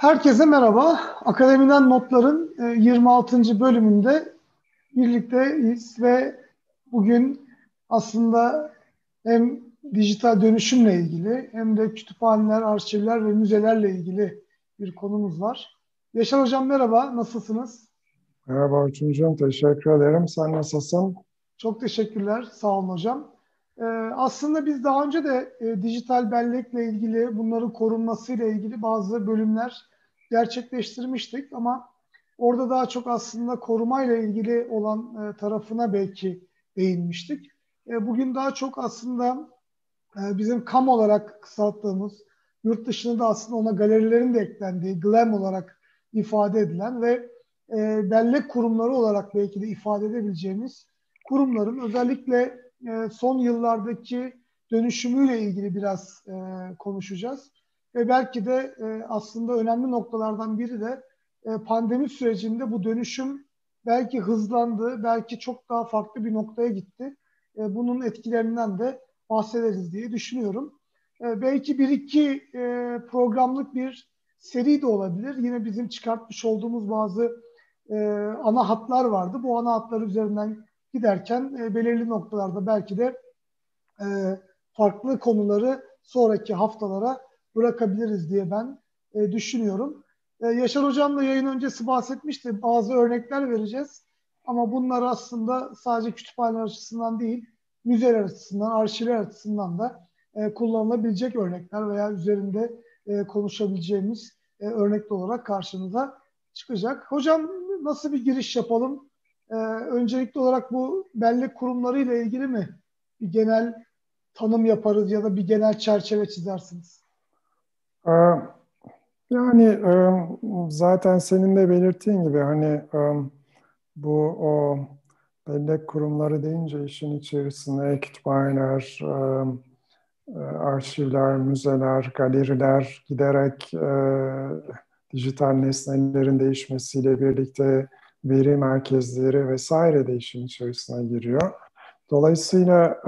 Herkese merhaba. Akademiden Notlar'ın 26. E, bölümünde birlikteyiz ve bugün aslında hem dijital dönüşümle ilgili hem de kütüphaneler, arşivler ve müzelerle ilgili bir konumuz var. Yaşar Hocam merhaba, nasılsınız? Merhaba Orçuncuğum, teşekkür ederim. Sen nasılsın? Çok teşekkürler, sağ olun hocam. Ee, aslında biz daha önce de e, dijital bellekle ilgili, bunların korunmasıyla ilgili bazı bölümler gerçekleştirmiştik ama orada daha çok aslında korumayla ilgili olan e, tarafına belki değinmiştik. E, bugün daha çok aslında e, bizim kam olarak kısalttığımız, yurt dışında da aslında ona galerilerin de eklendiği, GLAM olarak ifade edilen ve e, bellek kurumları olarak belki de ifade edebileceğimiz kurumların özellikle son yıllardaki dönüşümüyle ilgili biraz konuşacağız. Ve belki de e, aslında önemli noktalardan biri de e, pandemi sürecinde bu dönüşüm belki hızlandı, belki çok daha farklı bir noktaya gitti. E, bunun etkilerinden de bahsederiz diye düşünüyorum. E, belki bir iki e, programlık bir seri de olabilir. Yine bizim çıkartmış olduğumuz bazı e, ana hatlar vardı. Bu ana hatlar üzerinden giderken e, belirli noktalarda belki de e, farklı konuları sonraki haftalara bırakabiliriz diye ben e, düşünüyorum. E, Yaşar Hocam da yayın öncesi bahsetmişti. Bazı örnekler vereceğiz. Ama bunlar aslında sadece kütüphane açısından değil, müzeler açısından, arşivler açısından da e, kullanılabilecek örnekler veya üzerinde e, konuşabileceğimiz e, örnekler olarak karşımıza çıkacak. Hocam nasıl bir giriş yapalım? E, öncelikli olarak bu bellek kurumları ile ilgili mi bir genel tanım yaparız ya da bir genel çerçeve çizersiniz? Ee, yani e, zaten senin de belirttiğin gibi hani e, bu o bellek kurumları deyince işin içerisinde kütüphaneler, e, arşivler, müzeler, galeriler giderek dijital nesnelerin değişmesiyle birlikte veri merkezleri vesaire de işin içerisine giriyor. Dolayısıyla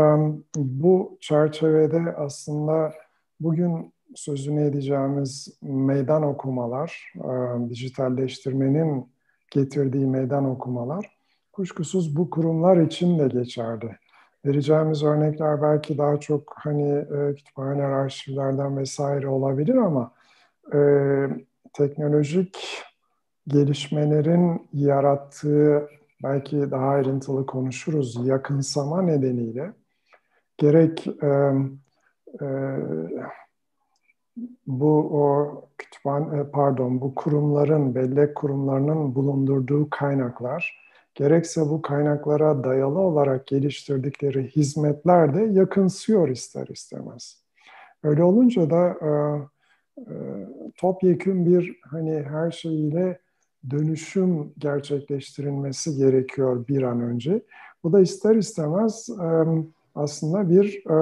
bu çerçevede aslında bugün sözünü edeceğimiz meydan okumalar, e, dijitalleştirmenin getirdiği meydan okumalar kuşkusuz bu kurumlar için de geçerli. Vereceğimiz örnekler belki daha çok hani e, kütüphaneler, arşivlerden vesaire olabilir ama e, teknolojik gelişmelerin yarattığı belki daha ayrıntılı konuşuruz yakınsama nedeniyle gerek e, e, bu o kütüphane e, pardon bu kurumların bellek kurumlarının bulundurduğu kaynaklar gerekse bu kaynaklara dayalı olarak geliştirdikleri hizmetler de yakınsıyor ister istemez. Öyle olunca da e, e, topyekün bir hani her şeyiyle dönüşüm gerçekleştirilmesi gerekiyor bir an önce. Bu da ister istemez e, aslında bir e,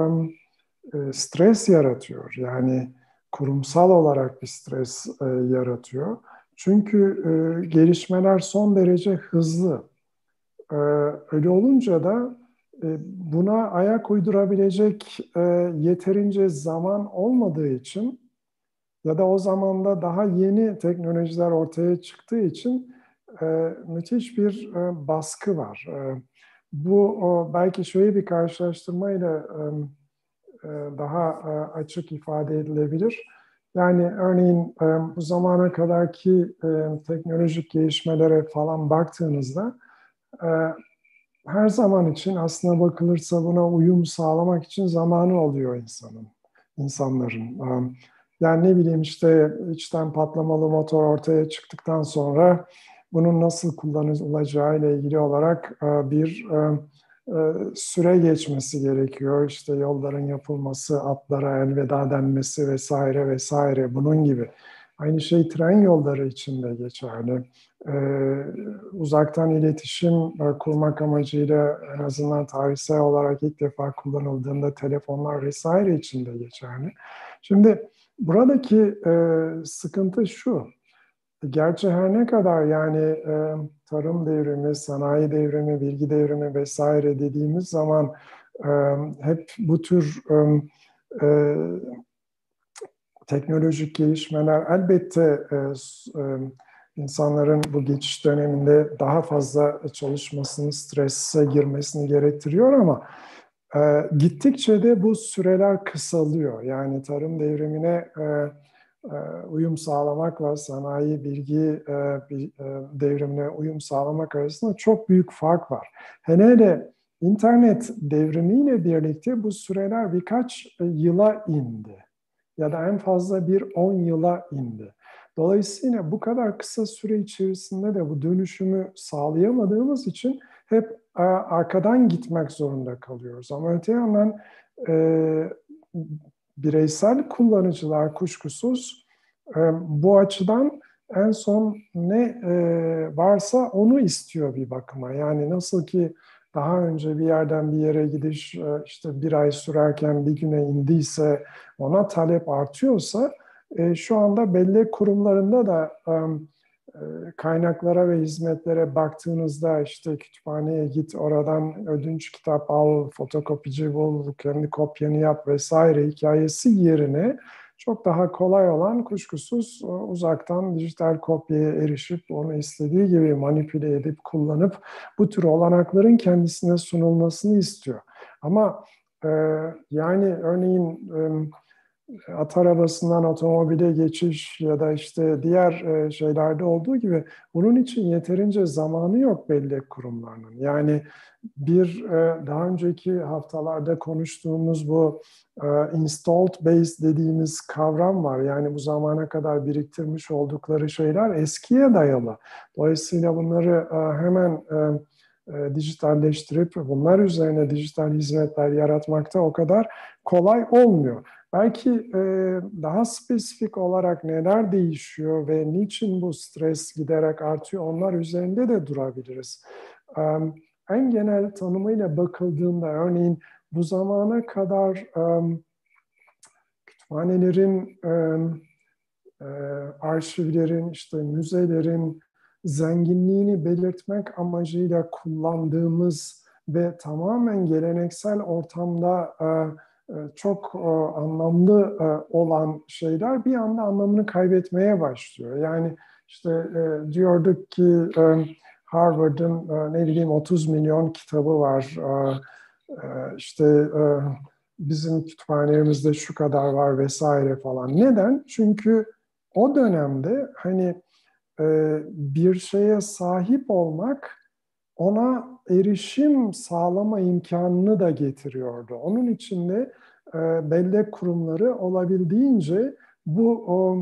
e stres yaratıyor. Yani kurumsal olarak bir stres e, yaratıyor. Çünkü e, gelişmeler son derece hızlı. E, öyle olunca da e, buna ayak uydurabilecek e, yeterince zaman olmadığı için ya da o zamanda daha yeni teknolojiler ortaya çıktığı için e, müthiş bir e, baskı var. E, bu o, belki şöyle bir karşılaştırmayla e, daha e, açık ifade edilebilir. Yani örneğin e, bu zamana kadarki teknolojik gelişmelere falan baktığınızda her zaman için aslına bakılırsa buna uyum sağlamak için zamanı oluyor insanın, insanların. Yani ne bileyim işte içten patlamalı motor ortaya çıktıktan sonra bunun nasıl kullanılacağı ile ilgili olarak bir e, süre geçmesi gerekiyor. İşte yolların yapılması, atlara elveda denmesi vesaire vesaire bunun gibi. Aynı şey tren yolları için de geçerli. Ee, uzaktan iletişim e, kurmak amacıyla en azından tarihsel olarak ilk defa kullanıldığında telefonlar vesaire için de geçerli. Şimdi buradaki e, sıkıntı şu. Gerçi her ne kadar yani e, tarım devrimi, sanayi devrimi, bilgi devrimi vesaire dediğimiz zaman e, hep bu tür e, e, teknolojik gelişmeler elbette e, e, insanların bu geçiş döneminde daha fazla çalışmasını, strese girmesini gerektiriyor ama e, gittikçe de bu süreler kısalıyor. Yani tarım devrimine e, uyum sağlamakla sanayi bilgi e, e, devrimine uyum sağlamak arasında çok büyük fark var. Hele hele internet devrimiyle birlikte bu süreler birkaç yıla indi ya da en fazla bir 10 yıla indi. Dolayısıyla bu kadar kısa süre içerisinde de bu dönüşümü sağlayamadığımız için hep arkadan gitmek zorunda kalıyoruz. Ama öte yandan bireysel kullanıcılar kuşkusuz e, bu açıdan en son ne e, varsa onu istiyor bir bakıma. Yani nasıl ki daha önce bir yerden bir yere gidiş e, işte bir ay sürerken bir güne indiyse ona talep artıyorsa şu anda belli kurumlarında da kaynaklara ve hizmetlere baktığınızda işte kütüphaneye git oradan ödünç kitap al, fotokopici bul, kendi kopyanı yap vesaire hikayesi yerine çok daha kolay olan kuşkusuz uzaktan dijital kopyaya erişip onu istediği gibi manipüle edip kullanıp bu tür olanakların kendisine sunulmasını istiyor. Ama e, yani örneğin e, at arabasından otomobile geçiş ya da işte diğer e, şeylerde olduğu gibi bunun için yeterince zamanı yok belli kurumlarının. Yani bir e, daha önceki haftalarda konuştuğumuz bu e, installed base dediğimiz kavram var. Yani bu zamana kadar biriktirmiş oldukları şeyler eskiye dayalı. Dolayısıyla bunları hemen dijitalleştirip bunlar üzerine dijital hizmetler yaratmakta o kadar kolay olmuyor. Belki e, daha spesifik olarak neler değişiyor ve niçin bu stres giderek artıyor onlar üzerinde de durabiliriz. E, en genel tanımıyla bakıldığında örneğin bu zamana kadar e, kütüphanelerin, e, e, arşivlerin, işte müzelerin zenginliğini belirtmek amacıyla kullandığımız ve tamamen geleneksel ortamda e, e, çok e, anlamlı e, olan şeyler bir anda anlamını kaybetmeye başlıyor. Yani işte diyorduk ki Harvard'ın ne bileyim 30 milyon kitabı var. İşte bizim kütüphanelerimizde şu kadar var vesaire falan. Neden? Çünkü o dönemde hani bir şeye sahip olmak ona erişim sağlama imkanını da getiriyordu. Onun için de e, bellek kurumları olabildiğince bu o,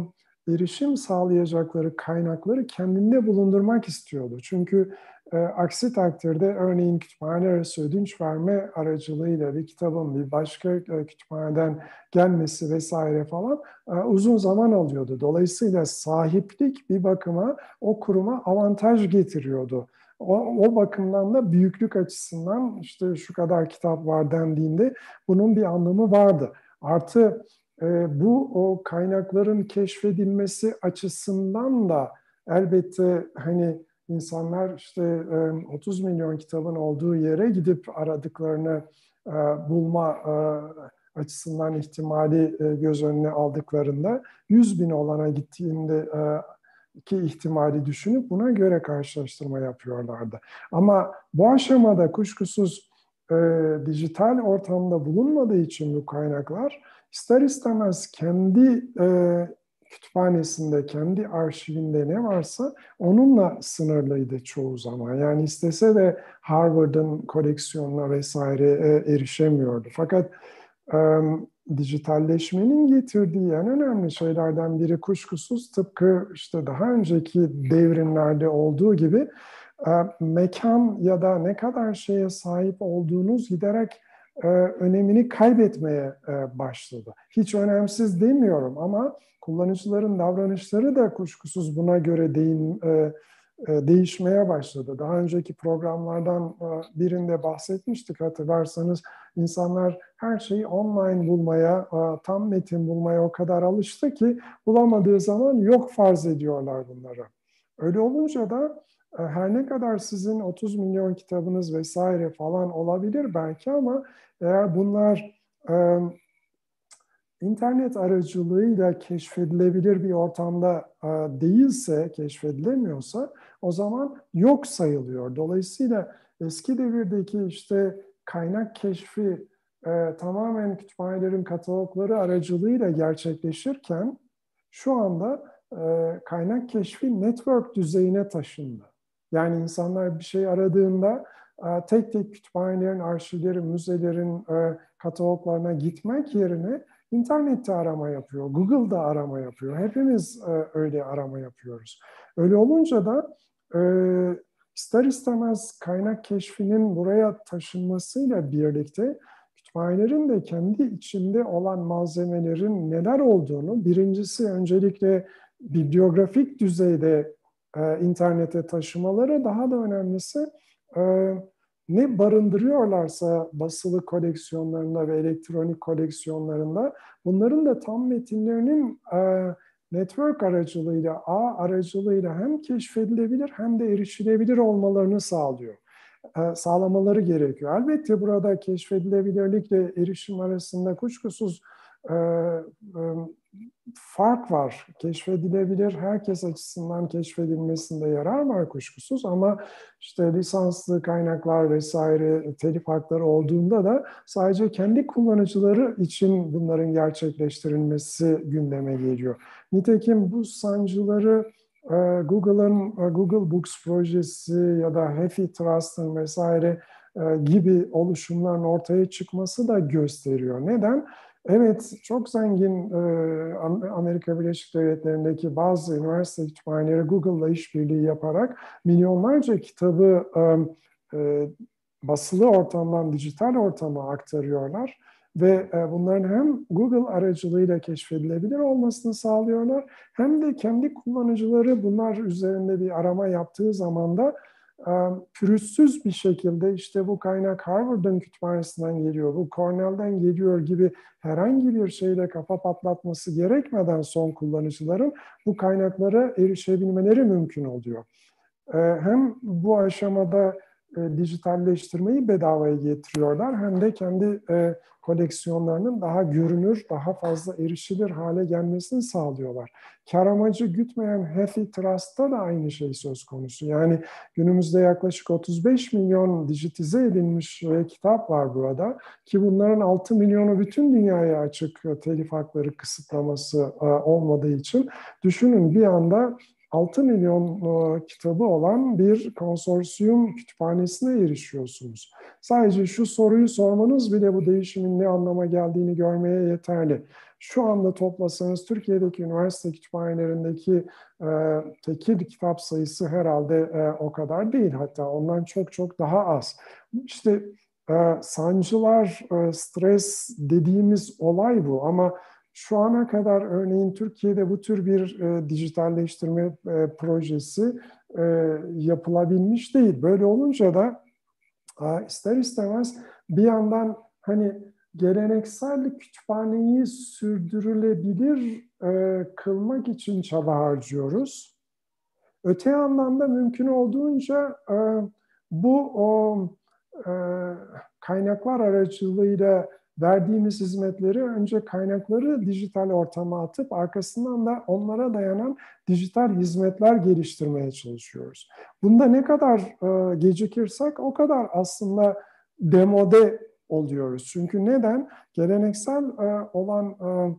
erişim sağlayacakları kaynakları kendinde bulundurmak istiyordu. Çünkü e, aksi takdirde örneğin kütüphane arası ödünç verme aracılığıyla bir kitabın bir başka e, kütüphaneden gelmesi vesaire falan e, uzun zaman alıyordu. Dolayısıyla sahiplik bir bakıma o kuruma avantaj getiriyordu. O, o bakımdan da büyüklük açısından işte şu kadar kitap var dendiğinde bunun bir anlamı vardı. Artı e, bu o kaynakların keşfedilmesi açısından da elbette hani insanlar işte e, 30 milyon kitabın olduğu yere gidip aradıklarını e, bulma e, açısından ihtimali e, göz önüne aldıklarında 100 bin olana gittiğinde iki ihtimali düşünüp buna göre karşılaştırma yapıyorlardı. Ama bu aşamada kuşkusuz e, dijital ortamda bulunmadığı için bu kaynaklar ister istemez kendi e, kütüphanesinde, kendi arşivinde ne varsa onunla sınırlıydı çoğu zaman. Yani istese de Harvard'ın koleksiyonuna vesaire e, erişemiyordu. Fakat dijitalleşmenin getirdiği en önemli şeylerden biri kuşkusuz tıpkı işte daha önceki devrimlerde olduğu gibi e, mekan ya da ne kadar şeye sahip olduğunuz giderek e, önemini kaybetmeye e, başladı. Hiç önemsiz demiyorum ama kullanıcıların davranışları da kuşkusuz buna göre değin, değişmeye başladı. Daha önceki programlardan birinde bahsetmiştik hatırlarsanız insanlar her şeyi online bulmaya, tam metin bulmaya o kadar alıştı ki bulamadığı zaman yok farz ediyorlar bunları. Öyle olunca da e, her ne kadar sizin 30 milyon kitabınız vesaire falan olabilir belki ama eğer bunlar internet aracılığıyla keşfedilebilir bir ortamda e, değilse, keşfedilemiyorsa o zaman yok sayılıyor. Dolayısıyla eski devirdeki işte kaynak keşfi e, tamamen kütüphanelerin katalogları aracılığıyla gerçekleşirken şu anda e, kaynak keşfi network düzeyine taşındı. Yani insanlar bir şey aradığında e, tek tek kütüphanelerin, arşivlerin, müzelerin e, kataloglarına gitmek yerine internette arama yapıyor, Google'da arama yapıyor. Hepimiz e, öyle arama yapıyoruz. Öyle olunca da e, ister istemez kaynak keşfinin buraya taşınmasıyla birlikte kütüphanelerin de kendi içinde olan malzemelerin neler olduğunu birincisi öncelikle bibliografik düzeyde e, internete taşımaları daha da önemlisi e, ne barındırıyorlarsa basılı koleksiyonlarında ve elektronik koleksiyonlarında bunların da tam metinlerinin e, network aracılığıyla, ağ aracılığıyla hem keşfedilebilir hem de erişilebilir olmalarını sağlıyor. E, sağlamaları gerekiyor. Elbette burada keşfedilebilirlikle erişim arasında kuşkusuz e, e, fark var. Keşfedilebilir, herkes açısından keşfedilmesinde yarar var kuşkusuz ama işte lisanslı kaynaklar vesaire telif hakları olduğunda da sadece kendi kullanıcıları için bunların gerçekleştirilmesi gündeme geliyor. Nitekim bu sancıları e, Google'ın e, Google Books projesi ya da Hefi Trust'ın vesaire e, gibi oluşumların ortaya çıkması da gösteriyor. Neden? Evet, çok zengin Amerika Birleşik Devletleri'ndeki bazı üniversite kütüphaneleri Google'la işbirliği yaparak milyonlarca kitabı basılı ortamdan dijital ortama aktarıyorlar ve e, bunların hem Google aracılığıyla keşfedilebilir olmasını sağlıyorlar hem de kendi kullanıcıları bunlar üzerinde bir arama yaptığı zaman da e, pürüzsüz bir şekilde işte bu kaynak Harvard'ın kütüphanesinden geliyor, bu Cornell'den geliyor gibi herhangi bir şeyle kafa patlatması gerekmeden son kullanıcıların bu kaynaklara erişebilmeleri mümkün oluyor. Hem bu aşamada e, dijitalleştirmeyi bedavaya getiriyorlar hem de kendi e, koleksiyonlarının daha görünür, daha fazla erişilir hale gelmesini sağlıyorlar. Kar amacı gütmeyen Healthy Trust'ta da aynı şey söz konusu. Yani günümüzde yaklaşık 35 milyon dijitize edilmiş e, kitap var burada ki bunların 6 milyonu bütün dünyaya açık e, telif hakları kısıtlaması e, olmadığı için düşünün bir anda 6 milyon e, kitabı olan bir konsorsiyum kütüphanesine erişiyorsunuz. Sadece şu soruyu sormanız bile bu değişimin ne anlama geldiğini görmeye yeterli. Şu anda toplasanız Türkiye'deki üniversite kütüphanelerindeki e, tekil kitap sayısı herhalde e, o kadar değil. Hatta ondan çok çok daha az. İşte e, sancılar, e, stres dediğimiz olay bu ama şu ana kadar örneğin Türkiye'de bu tür bir e, dijitalleştirme e, projesi e, yapılabilmiş değil. Böyle olunca da e, ister istemez bir yandan hani geleneksel kütüphaneyi sürdürülebilir e, kılmak için çaba harcıyoruz. Öte yandan da mümkün olduğunca e, bu o e, kaynaklar aracılığıyla verdiğimiz hizmetleri önce kaynakları dijital ortama atıp arkasından da onlara dayanan dijital hizmetler geliştirmeye çalışıyoruz. Bunda ne kadar e, gecikirsek o kadar aslında demode oluyoruz. Çünkü neden? Geleneksel e, olan e,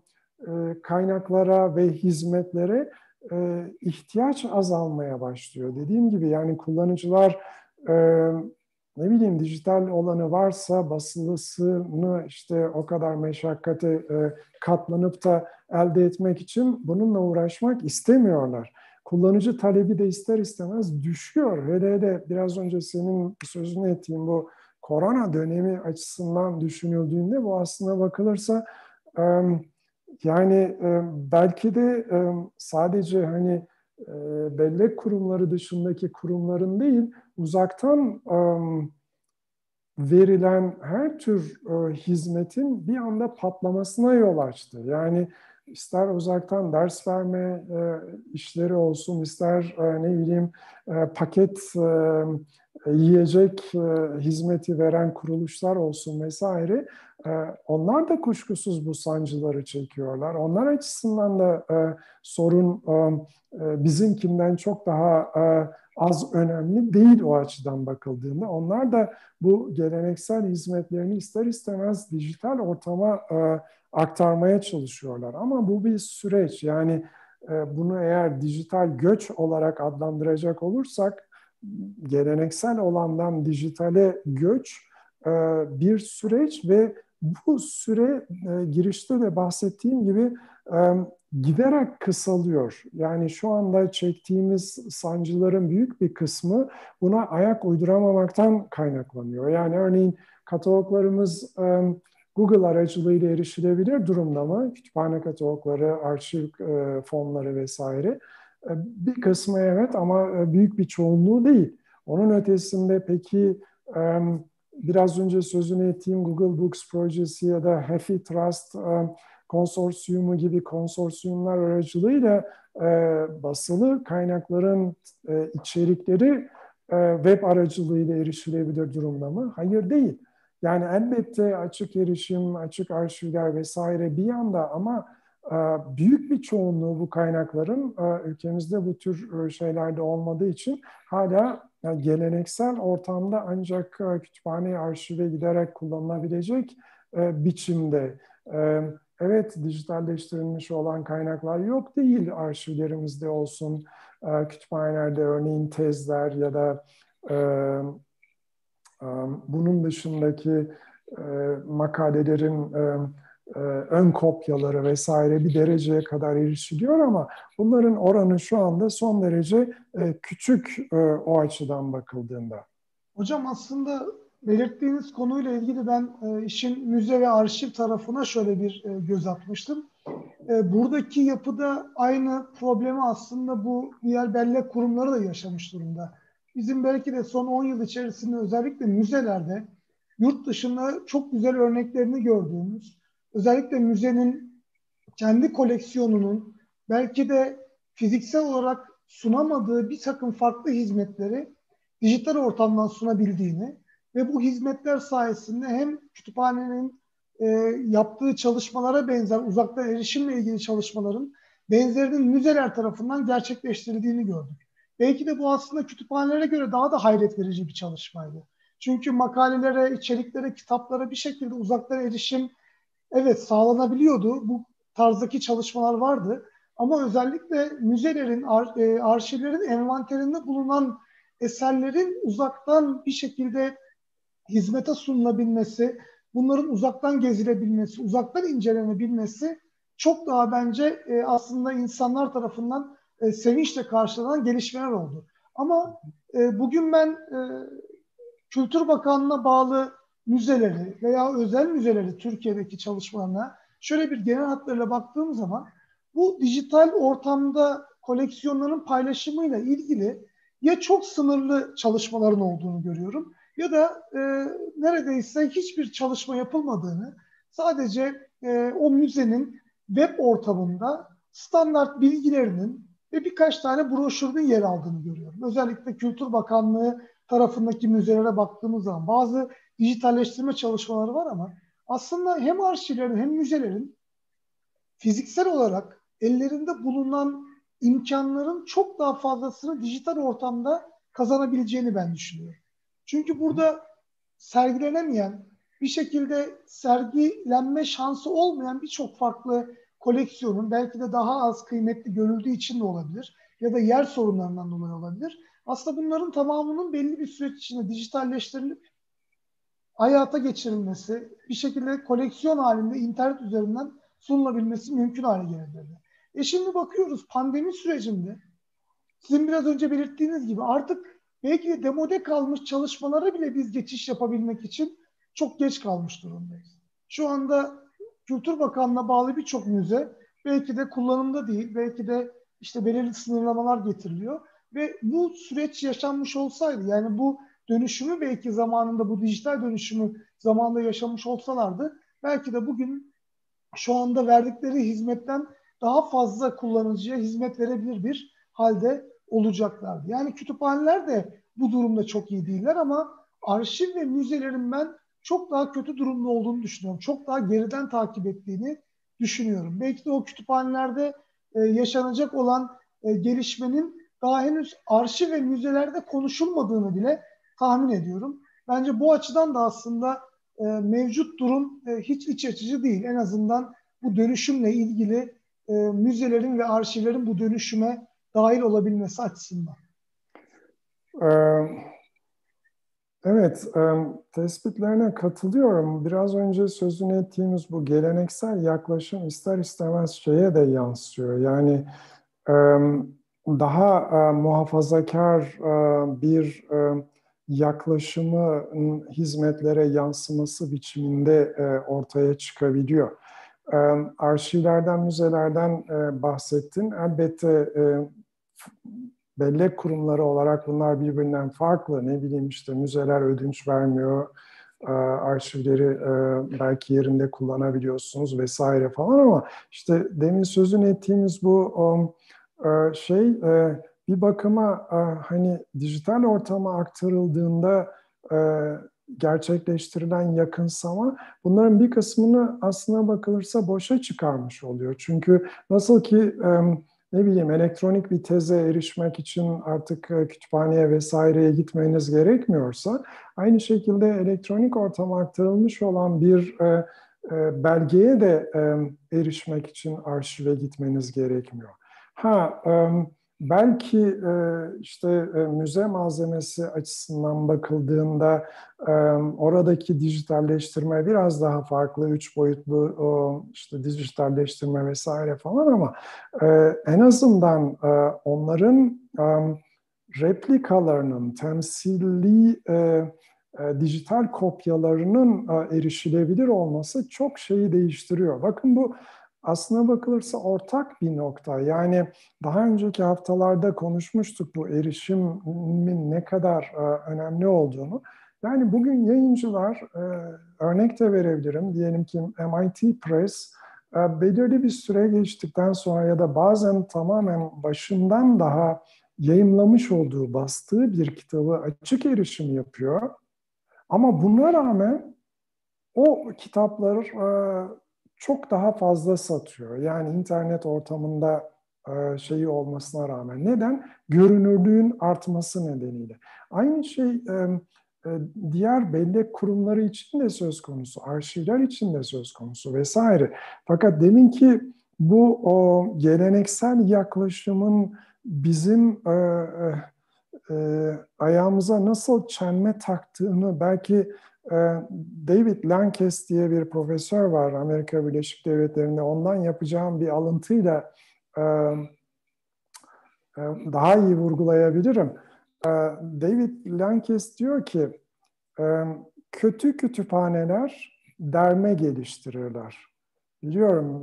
e, kaynaklara ve hizmetlere e, ihtiyaç azalmaya başlıyor. Dediğim gibi yani kullanıcılar e, ne bileyim dijital olanı varsa basılısını işte o kadar meşakkate e, katlanıp da elde etmek için bununla uğraşmak istemiyorlar. Kullanıcı talebi de ister istemez düşüyor. Hele hele biraz önce senin sözünü ettiğin bu korona dönemi açısından düşünüldüğünde bu aslında bakılırsa e, yani e, belki de e, sadece hani bellek kurumları dışındaki kurumların değil, uzaktan verilen her tür hizmetin bir anda patlamasına yol açtı. Yani ister uzaktan ders verme işleri olsun, ister ne bileyim paket yiyecek hizmeti veren kuruluşlar olsun vesaire e, onlar da kuşkusuz bu sancıları çekiyorlar. Onlar açısından da e, sorun e, e bizimkinden çok daha az önemli değil o açıdan bakıldığında. Onlar da bu geleneksel hizmetlerini ister istemez dijital ortama aktarmaya çalışıyorlar. Ama bu bir süreç. Yani bunu eğer dijital göç olarak adlandıracak olursak geleneksel olandan dijitale göç bir süreç ve bu süre e, girişte de bahsettiğim gibi giderek kısalıyor. Yani şu anda çektiğimiz sancıların büyük bir kısmı buna ayak uyduramamaktan kaynaklanıyor. Yani örneğin kataloglarımız Google aracılığıyla erişilebilir durumda mı? Kütüphane katalogları, arşiv e, fonları vesaire. E, bir kısmı evet ama e, büyük bir çoğunluğu değil. Onun ötesinde peki biraz önce sözünü ettiğim Google Books projesi ya da Happy Trust konsorsiyumu gibi konsorsiyumlar aracılığıyla basılı kaynakların içerikleri web aracılığıyla erişilebilir durumda mı? Hayır değil. Yani elbette açık erişim, açık arşivler vesaire bir yanda ama e, büyük bir çoğunluğu bu kaynakların e, ülkemizde bu tür e, şeylerde olmadığı için hala geleneksel ortamda ancak kütüphane arşive giderek kullanılabilecek biçimde. Evet dijitalleştirilmiş olan kaynaklar yok değil arşivlerimizde olsun, kütüphanelerde örneğin tezler ya da bunun dışındaki makalelerin ön kopyaları vesaire bir dereceye kadar erişiliyor ama bunların oranı şu anda son derece küçük o açıdan bakıldığında. Hocam aslında belirttiğiniz konuyla ilgili ben işin müze ve arşiv tarafına şöyle bir göz atmıştım. buradaki yapıda aynı problemi aslında bu diğer bellek kurumları da yaşamış durumda bizim belki de son 10 yıl içerisinde özellikle müzelerde yurt dışında çok güzel örneklerini gördüğümüz, özellikle müzenin kendi koleksiyonunun belki de fiziksel olarak sunamadığı bir takım farklı hizmetleri dijital ortamdan sunabildiğini ve bu hizmetler sayesinde hem kütüphanenin e, yaptığı çalışmalara benzer uzaktan erişimle ilgili çalışmaların benzerinin müzeler tarafından gerçekleştirildiğini gördük. Belki de bu aslında kütüphanelere göre daha da hayret verici bir çalışmaydı. Çünkü makalelere, içeriklere, kitaplara bir şekilde uzaktan erişim evet sağlanabiliyordu. Bu tarzdaki çalışmalar vardı. Ama özellikle müzelerin, ar, e, arşivlerin envanterinde bulunan eserlerin uzaktan bir şekilde hizmete sunulabilmesi, bunların uzaktan gezilebilmesi, uzaktan incelenebilmesi çok daha bence e, aslında insanlar tarafından e, sevinçle karşılanan gelişmeler oldu. Ama e, bugün ben e, Kültür Bakanlığı'na bağlı müzeleri veya özel müzeleri Türkiye'deki çalışmalarına şöyle bir genel hatlarıyla baktığım zaman bu dijital ortamda koleksiyonların paylaşımıyla ilgili ya çok sınırlı çalışmaların olduğunu görüyorum ya da e, neredeyse hiçbir çalışma yapılmadığını sadece e, o müzenin web ortamında standart bilgilerinin ve birkaç tane broşürün yer aldığını görüyorum. Özellikle Kültür Bakanlığı tarafındaki müzelere baktığımız zaman bazı dijitalleştirme çalışmaları var ama aslında hem arşivlerin hem müzelerin fiziksel olarak ellerinde bulunan imkanların çok daha fazlasını dijital ortamda kazanabileceğini ben düşünüyorum. Çünkü burada sergilenemeyen, bir şekilde sergilenme şansı olmayan birçok farklı koleksiyonun belki de daha az kıymetli görüldüğü için de olabilir ya da yer sorunlarından dolayı olabilir. Aslında bunların tamamının belli bir süreç içinde dijitalleştirilip hayata geçirilmesi, bir şekilde koleksiyon halinde internet üzerinden sunulabilmesi mümkün hale gelebilirdi. E şimdi bakıyoruz pandemi sürecinde sizin biraz önce belirttiğiniz gibi artık belki de demode kalmış çalışmalara bile biz geçiş yapabilmek için çok geç kalmış durumdayız. Şu anda Kültür Bakanlığı'na bağlı birçok müze belki de kullanımda değil, belki de işte belirli sınırlamalar getiriliyor. Ve bu süreç yaşanmış olsaydı, yani bu dönüşümü belki zamanında, bu dijital dönüşümü zamanında yaşamış olsalardı, belki de bugün şu anda verdikleri hizmetten daha fazla kullanıcıya hizmet verebilir bir halde olacaklardı. Yani kütüphaneler de bu durumda çok iyi değiller ama arşiv ve müzelerin ben çok daha kötü durumda olduğunu düşünüyorum. Çok daha geriden takip ettiğini düşünüyorum. Belki de o kütüphanelerde e, yaşanacak olan e, gelişmenin daha henüz arşiv ve müzelerde konuşulmadığını bile tahmin ediyorum. Bence bu açıdan da aslında e, mevcut durum e, hiç iç açıcı değil. En azından bu dönüşümle ilgili e, müzelerin ve arşivlerin bu dönüşüme dahil olabilmesi açısından. Evet, tespitlerine katılıyorum. Biraz önce sözünü ettiğimiz bu geleneksel yaklaşım ister istemez şeye de yansıyor. Yani daha muhafazakar bir yaklaşımı hizmetlere yansıması biçiminde ortaya çıkabiliyor. Arşivlerden, müzelerden bahsettin. Elbette bellek kurumları olarak bunlar birbirinden farklı. Ne bileyim işte müzeler ödünç vermiyor, arşivleri belki yerinde kullanabiliyorsunuz vesaire falan ama işte demin sözün ettiğimiz bu şey bir bakıma hani dijital ortama aktarıldığında gerçekleştirilen yakınsama bunların bir kısmını aslına bakılırsa boşa çıkarmış oluyor. Çünkü nasıl ki ne bileyim elektronik bir teze erişmek için artık e, kütüphaneye vesaireye gitmeniz gerekmiyorsa aynı şekilde elektronik ortama aktarılmış olan bir e, e, belgeye de e, erişmek için arşive gitmeniz gerekmiyor. Ha e, belki e, işte e, müze malzemesi açısından bakıldığında e, oradaki dijitalleştirme biraz daha farklı, üç boyutlu işte dijitalleştirme vesaire falan ama en azından onların replikalarının, temsili e, dijital kopyalarının erişilebilir olması çok şeyi değiştiriyor. Bakın bu aslına bakılırsa ortak bir nokta. Yani daha önceki haftalarda konuşmuştuk bu erişimin ne kadar e, önemli olduğunu. Yani bugün yayıncılar, e, örnek de verebilirim, diyelim ki MIT Press, e, belirli bir süre geçtikten sonra ya da bazen tamamen başından daha yayımlamış olduğu, bastığı bir kitabı açık erişim yapıyor. Ama buna rağmen o kitaplar çok daha fazla satıyor. Yani internet ortamında e, şeyi olmasına rağmen. Neden? Görünürlüğün artması nedeniyle. Aynı şey e, e, diğer bellek kurumları için de söz konusu, arşivler için de söz konusu vesaire. Fakat deminki bu o geleneksel yaklaşımın bizim e, e, ayağımıza nasıl çelme taktığını belki David Lankes diye bir profesör var Amerika Birleşik Devletleri'nde. Ondan yapacağım bir alıntıyla e, e, daha iyi vurgulayabilirim. E, David Lankes diyor ki, kötü kütüphaneler derme geliştirirler. Biliyorum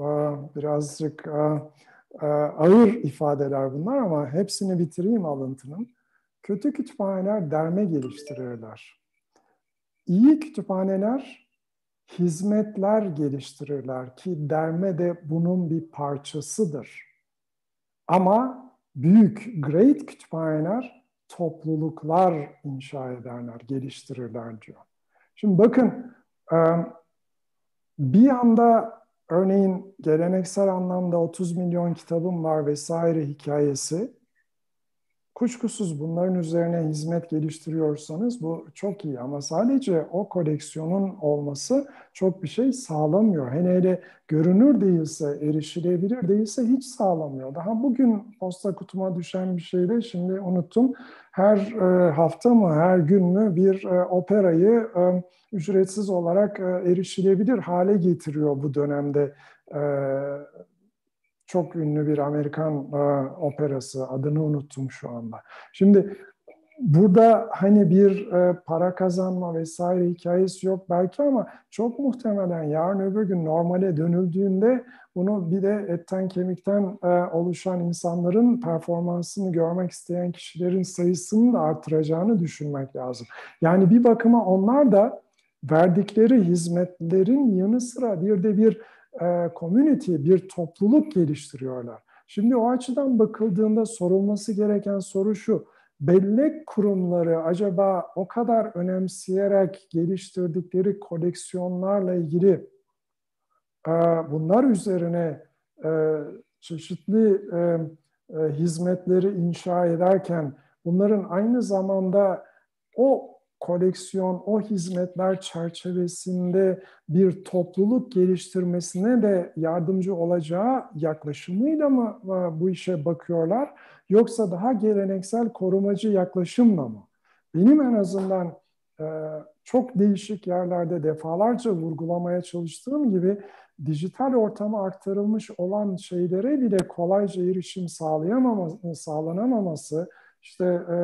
birazcık ağır ifadeler bunlar ama hepsini bitireyim alıntının. Kötü kütüphaneler derme geliştirirler. İyi kütüphaneler hizmetler geliştirirler ki derme de bunun bir parçasıdır. Ama büyük, great kütüphaneler topluluklar inşa ederler, geliştirirler diyor. Şimdi bakın bir anda örneğin geleneksel anlamda 30 milyon kitabım var vesaire hikayesi Kuşkusuz bunların üzerine hizmet geliştiriyorsanız bu çok iyi ama sadece o koleksiyonun olması çok bir şey sağlamıyor. Hele hele görünür değilse, erişilebilir değilse hiç sağlamıyor. Daha bugün posta kutuma düşen bir şeyde şimdi unuttum. Her e, hafta mı, her gün mü bir e, operayı e, ücretsiz olarak erişilebilir hale getiriyor bu dönemde çok ünlü bir Amerikan e, operası. Adını unuttum şu anda. Şimdi burada hani bir e, para kazanma vesaire hikayesi yok belki ama çok muhtemelen yarın öbür gün normale dönüldüğünde bunu bir de etten kemikten e, oluşan insanların performansını görmek isteyen kişilerin sayısını da artıracağını düşünmek lazım. Yani bir bakıma onlar da verdikleri hizmetlerin yanı sıra bir de bir e, community, bir topluluk geliştiriyorlar. Şimdi o açıdan bakıldığında sorulması gereken soru şu. bellek kurumları acaba o kadar önemseyerek geliştirdikleri koleksiyonlarla ilgili e, bunlar üzerine e, çeşitli e, hizmetleri inşa ederken bunların aynı zamanda o koleksiyon, o hizmetler çerçevesinde bir topluluk geliştirmesine de yardımcı olacağı yaklaşımıyla mı bu işe bakıyorlar? Yoksa daha geleneksel korumacı yaklaşımla mı? Benim en azından e, çok değişik yerlerde defalarca vurgulamaya çalıştığım gibi dijital ortama aktarılmış olan şeylere bile kolayca erişim sağlayamaması, sağlanamaması, işte e,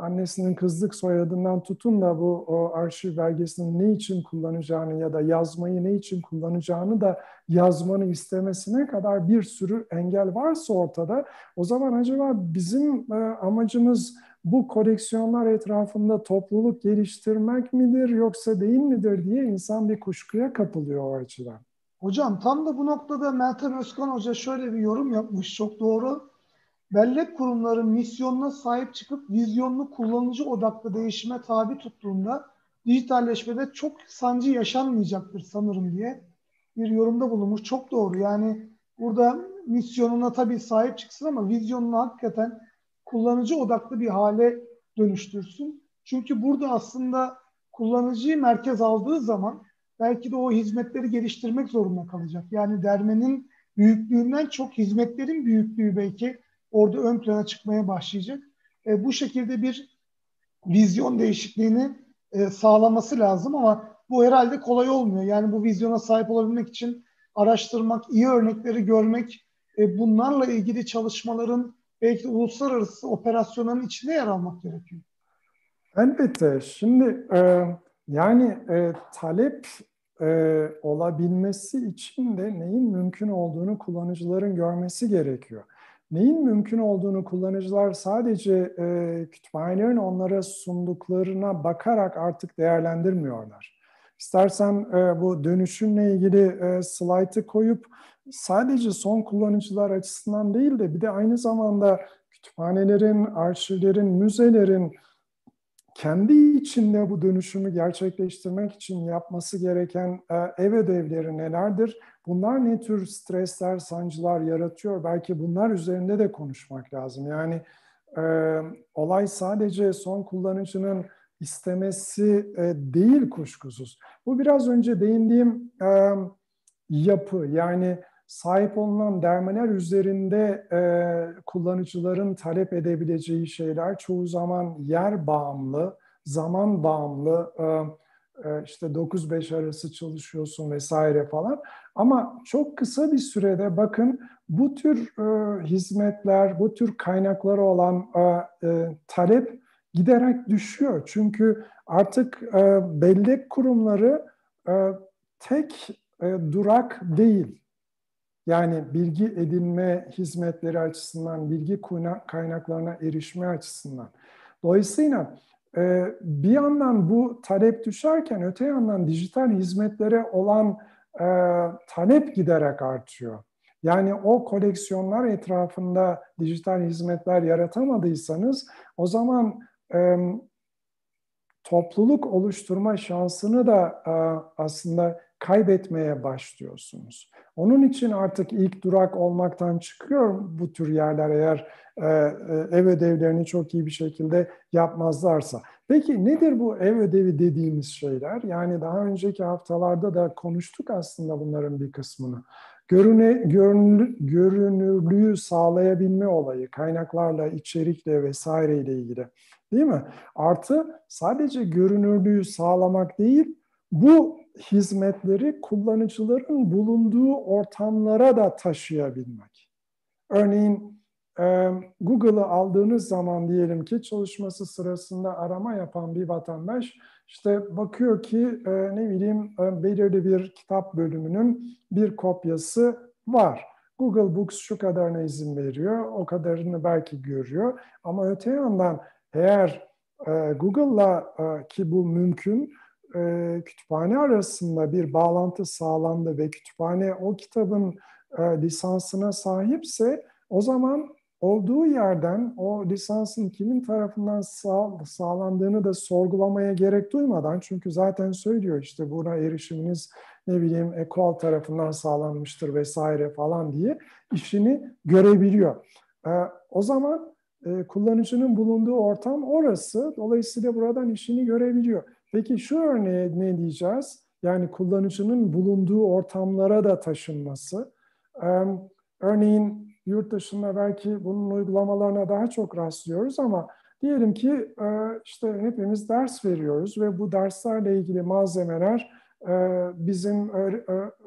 annesinin kızlık soyadından tutun da bu o arşiv belgesini ne için kullanacağını ya da yazmayı ne için kullanacağını da yazmanı istemesine kadar bir sürü engel varsa ortada o zaman acaba bizim e, amacımız bu koleksiyonlar etrafında topluluk geliştirmek midir yoksa değil midir diye insan bir kuşkuya kapılıyor o açıdan. Hocam tam da bu noktada Meltem Özkan Hoca şöyle bir yorum yapmış çok doğru bellek kurumları misyonuna sahip çıkıp vizyonlu kullanıcı odaklı değişime tabi tuttuğunda dijitalleşmede çok sancı yaşanmayacaktır sanırım diye bir yorumda bulunmuş. Çok doğru. Yani burada misyonuna tabii sahip çıksın ama vizyonunu hakikaten kullanıcı odaklı bir hale dönüştürsün. Çünkü burada aslında kullanıcıyı merkez aldığı zaman belki de o hizmetleri geliştirmek zorunda kalacak. Yani dermenin büyüklüğünden çok hizmetlerin büyüklüğü belki orada ön plana çıkmaya başlayacak. E, bu şekilde bir vizyon değişikliğini e, sağlaması lazım ama bu herhalde kolay olmuyor. Yani bu vizyona sahip olabilmek için araştırmak, iyi örnekleri görmek, e, bunlarla ilgili çalışmaların belki uluslararası operasyonların içinde yer almak gerekiyor. Elbette. Şimdi e, yani e, talep e, olabilmesi için de neyin mümkün olduğunu kullanıcıların görmesi gerekiyor neyin mümkün olduğunu kullanıcılar sadece e, kütüphanelerin onlara sunduklarına bakarak artık değerlendirmiyorlar. İstersen e, bu dönüşümle ilgili e, slaytı koyup sadece son kullanıcılar açısından değil de bir de aynı zamanda kütüphanelerin, arşivlerin, müzelerin kendi içinde bu dönüşümü gerçekleştirmek için yapması gereken e, ev ödevleri nelerdir? Bunlar ne tür stresler, sancılar yaratıyor? Belki bunlar üzerinde de konuşmak lazım. Yani e, olay sadece son kullanıcının istemesi e, değil kuşkusuz. Bu biraz önce değindiğim e, yapı yani sahip olunan dermeler üzerinde e, kullanıcıların talep edebileceği şeyler çoğu zaman yer bağımlı, zaman bağımlı, e, işte 9-5 arası çalışıyorsun vesaire falan. Ama çok kısa bir sürede bakın bu tür e, hizmetler, bu tür kaynakları olan e, e, talep giderek düşüyor. Çünkü artık e, bellek kurumları e, tek e, durak değil. Yani bilgi edinme hizmetleri açısından, bilgi kaynaklarına erişme açısından. Dolayısıyla e, bir yandan bu talep düşerken öte yandan dijital hizmetlere olan e, talep giderek artıyor. Yani o koleksiyonlar etrafında dijital hizmetler yaratamadıysanız o zaman e, topluluk oluşturma şansını da e, aslında kaybetmeye başlıyorsunuz. Onun için artık ilk durak olmaktan çıkıyor bu tür yerler eğer e, e, ev ödevlerini çok iyi bir şekilde yapmazlarsa. Peki nedir bu ev ödevi dediğimiz şeyler? Yani daha önceki haftalarda da konuştuk aslında bunların bir kısmını. Görüne, görünür, görünürlüğü sağlayabilme olayı, kaynaklarla, içerikle vesaireyle ilgili. Değil mi? Artı sadece görünürlüğü sağlamak değil, bu hizmetleri kullanıcıların bulunduğu ortamlara da taşıyabilmek. Örneğin Google'ı aldığınız zaman diyelim ki çalışması sırasında arama yapan bir vatandaş işte bakıyor ki ne bileyim belirli bir kitap bölümünün bir kopyası var. Google Books şu kadarına izin veriyor, o kadarını belki görüyor. Ama öte yandan eğer Google'la ki bu mümkün, kütüphane arasında bir bağlantı sağlandı ve kütüphane o kitabın lisansına sahipse o zaman olduğu yerden o lisansın kimin tarafından sağ, sağlandığını da sorgulamaya gerek duymadan çünkü zaten söylüyor işte buna erişiminiz ne bileyim ekol tarafından sağlanmıştır vesaire falan diye işini görebiliyor. E, o zaman e, kullanıcının bulunduğu ortam orası. Dolayısıyla buradan işini görebiliyor. Peki şu örneğe ne diyeceğiz? Yani kullanıcının bulunduğu ortamlara da taşınması. E, örneğin yurt dışında belki bunun uygulamalarına daha çok rastlıyoruz ama diyelim ki e, işte hepimiz ders veriyoruz ve bu derslerle ilgili malzemeler e, bizim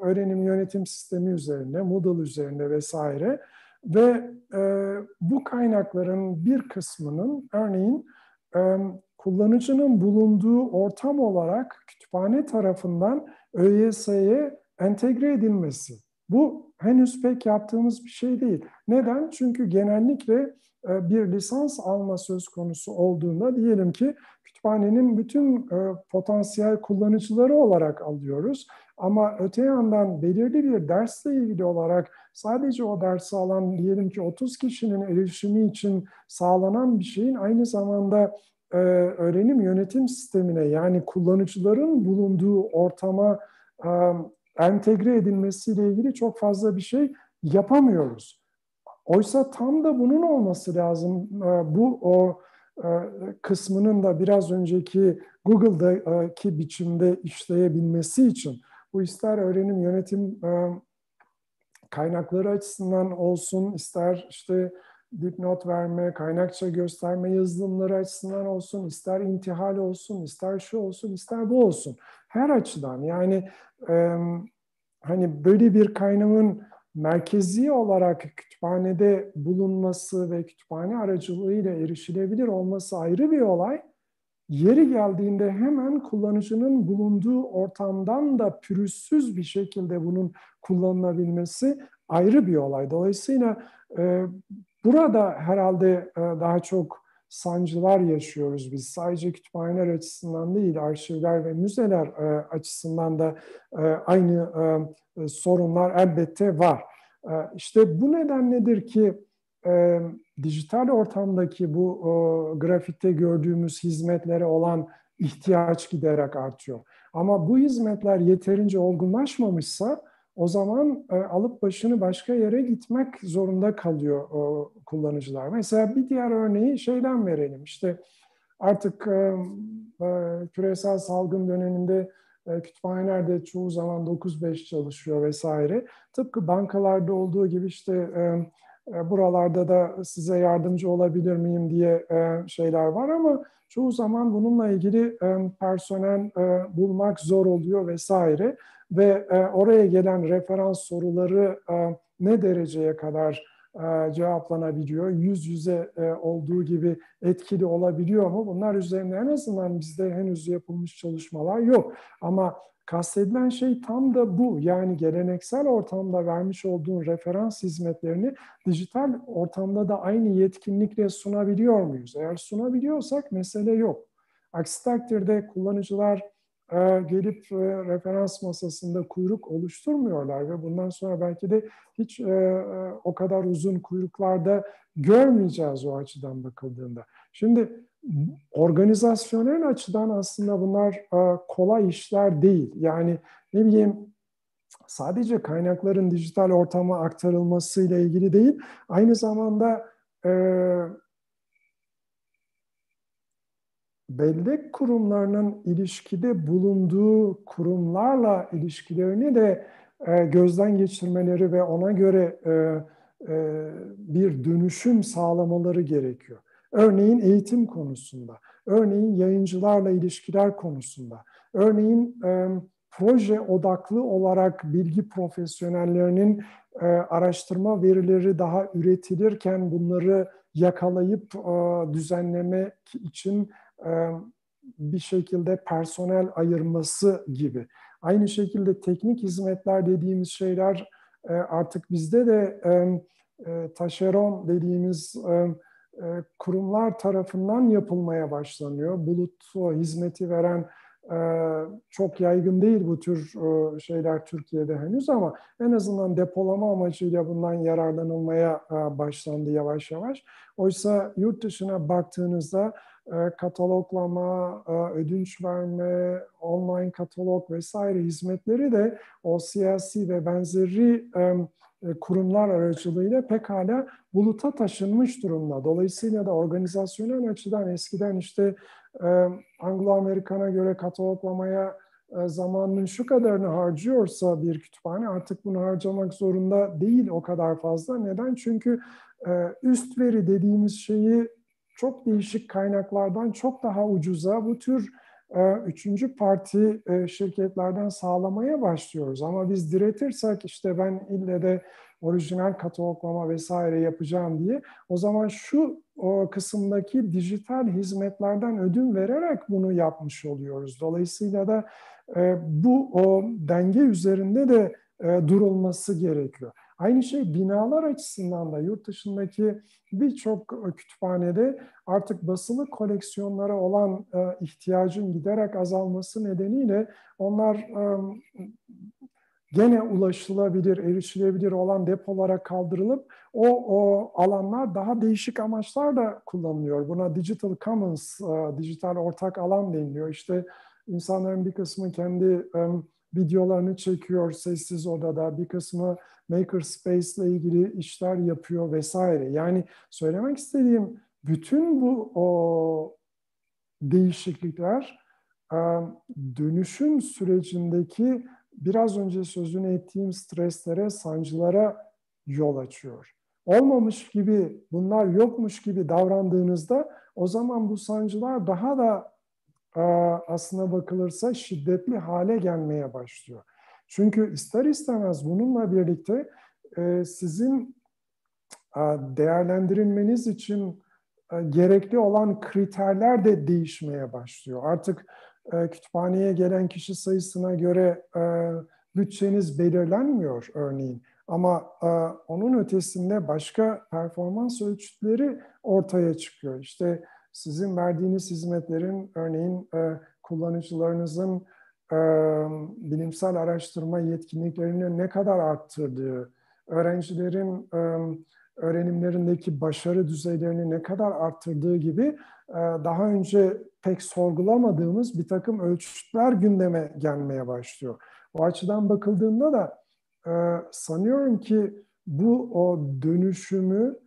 öğrenim yönetim sistemi üzerinde, Moodle üzerinde vesaire ve e, bu kaynakların bir kısmının örneğin kullanıcının bulunduğu ortam olarak kütüphane tarafından ÖYS'ye entegre edilmesi. Bu henüz pek yaptığımız bir şey değil. Neden? Çünkü genellikle e, bir lisans alma söz konusu olduğunda diyelim ki kütüphanenin bütün e, potansiyel kullanıcıları olarak alıyoruz. Ama öte yandan belirli bir dersle ilgili olarak sadece o dersi alan diyelim ki 30 kişinin erişimi için sağlanan bir şeyin aynı zamanda öğrenim yönetim sistemine yani kullanıcıların bulunduğu ortama entegre edilmesiyle ilgili çok fazla bir şey yapamıyoruz. Oysa tam da bunun olması lazım. Ee, bu o e, kısmının da biraz önceki Google'daki biçimde işleyebilmesi için bu ister öğrenim yönetim e, kaynakları açısından olsun, ister işte dipnot verme, kaynakça gösterme yazılımları açısından olsun, ister intihal olsun, ister şu olsun, ister bu olsun. Her açıdan yani e, hani böyle bir kaynağın merkezi olarak kütüphanede bulunması ve kütüphane aracılığıyla erişilebilir olması ayrı bir olay. Yeri geldiğinde hemen kullanıcının bulunduğu ortamdan da pürüzsüz bir şekilde bunun kullanılabilmesi ayrı bir olay. Dolayısıyla e, burada herhalde e, daha çok sancılar yaşıyoruz biz. Sadece kütüphaneler açısından değil, arşivler ve müzeler e, açısından da e, aynı sorunlar elbette var. İşte bu nedenledir ki e, dijital ortamdaki bu e, grafikte gördüğümüz hizmetlere olan ihtiyaç giderek artıyor. Ama bu hizmetler yeterince olgunlaşmamışsa o zaman e, alıp başını başka yere gitmek zorunda kalıyor o kullanıcılar. Mesela bir diğer örneği şeyden verelim. İşte artık e, e, küresel salgın döneminde e, kütüphanelerde çoğu zaman 9-5 çalışıyor vesaire. Tıpkı bankalarda olduğu gibi işte e, e, buralarda da size yardımcı olabilir miyim diye e, şeyler var ama çoğu zaman bununla ilgili e, personel bulmak zor oluyor vesaire ve e, oraya gelen referans soruları e, ne dereceye kadar e, cevaplanabiliyor, yüz yüze olduğu gibi etkili olabiliyor mu? Bunlar üzerinde en azından bizde henüz yapılmış çalışmalar yok. Ama kastedilen şey tam da bu. Yani geleneksel ortamda vermiş olduğun referans hizmetlerini dijital ortamda da aynı yetkinlikle sunabiliyor muyuz? Eğer sunabiliyorsak mesele yok. Aksi takdirde kullanıcılar gelip e, referans masasında kuyruk oluşturmuyorlar ve bundan sonra belki de hiç e, o kadar uzun kuyruklarda görmeyeceğiz o açıdan bakıldığında. Şimdi organizasyonel açıdan aslında bunlar kolay işler değil. Yani ne bileyim sadece kaynakların dijital ortama aktarılması ile ilgili değil, aynı zamanda bellek kurumlarının ilişkide bulunduğu kurumlarla ilişkilerini de e, gözden geçirmeleri ve ona göre e, e, bir dönüşüm sağlamaları gerekiyor. Örneğin eğitim konusunda, örneğin yayıncılarla ilişkiler konusunda, örneğin e, proje odaklı olarak bilgi profesyonellerinin e, araştırma verileri daha üretilirken bunları yakalayıp e, düzenlemek için bir şekilde personel ayırması gibi. Aynı şekilde teknik hizmetler dediğimiz şeyler e, artık bizde de e, taşeron dediğimiz kurumlar tarafından yapılmaya başlanıyor. Bulut hizmeti veren çok yaygın değil bu tür şeyler Türkiye'de henüz ama en azından depolama amacıyla bundan yararlanılmaya başlandı yavaş yavaş. Oysa yurt dışına baktığınızda kataloglama, ödünç verme, online katalog vesaire hizmetleri de o siyasi ve benzeri kurumlar aracılığıyla pekala buluta taşınmış durumda. Dolayısıyla da organizasyonel açıdan eskiden işte Anglo-Amerikan'a göre kataloglamaya zamanının şu kadarını harcıyorsa bir kütüphane artık bunu harcamak zorunda değil o kadar fazla. Neden? Çünkü üst veri dediğimiz şeyi çok değişik kaynaklardan çok daha ucuza bu tür üçüncü parti şirketlerden sağlamaya başlıyoruz. Ama biz diretirsek işte ben ille de orijinal kataloglama vesaire yapacağım diye o zaman şu o kısımdaki dijital hizmetlerden ödün vererek bunu yapmış oluyoruz. Dolayısıyla da e, bu o denge üzerinde de e, durulması gerekiyor. Aynı şey binalar açısından da yurt dışındaki birçok kütüphanede artık basılı koleksiyonlara olan e, ihtiyacın giderek azalması nedeniyle onlar e, gene ulaşılabilir, erişilebilir olan depolara kaldırılıp o, o alanlar daha değişik amaçlarla kullanılıyor. Buna Digital Commons, e, dijital ortak alan deniliyor. İşte insanların bir kısmı kendi um, videolarını çekiyor sessiz odada, bir kısmı Makerspace ile ilgili işler yapıyor vesaire. Yani söylemek istediğim bütün bu o değişiklikler dönüşüm sürecindeki biraz önce sözünü ettiğim streslere, sancılara yol açıyor. Olmamış gibi, bunlar yokmuş gibi davrandığınızda o zaman bu sancılar daha da aslına bakılırsa şiddetli hale gelmeye başlıyor. Çünkü ister istemez bununla birlikte e, sizin değerlendirilmeniz için gerekli olan kriterler de değişmeye başlıyor. Artık e, kütüphaneye gelen kişi sayısına göre e, bütçeniz belirlenmiyor örneğin. Ama onun ötesinde başka performans ölçütleri ortaya çıkıyor. İşte sizin verdiğiniz hizmetlerin örneğin kullanıcılarınızın bilimsel araştırma yetkinliklerini ne kadar arttırdığı, öğrencilerin öğrenimlerindeki başarı düzeylerini ne kadar arttırdığı gibi daha önce pek sorgulamadığımız bir takım ölçütler gündeme gelmeye başlıyor. O açıdan bakıldığında da sanıyorum ki bu o dönüşümü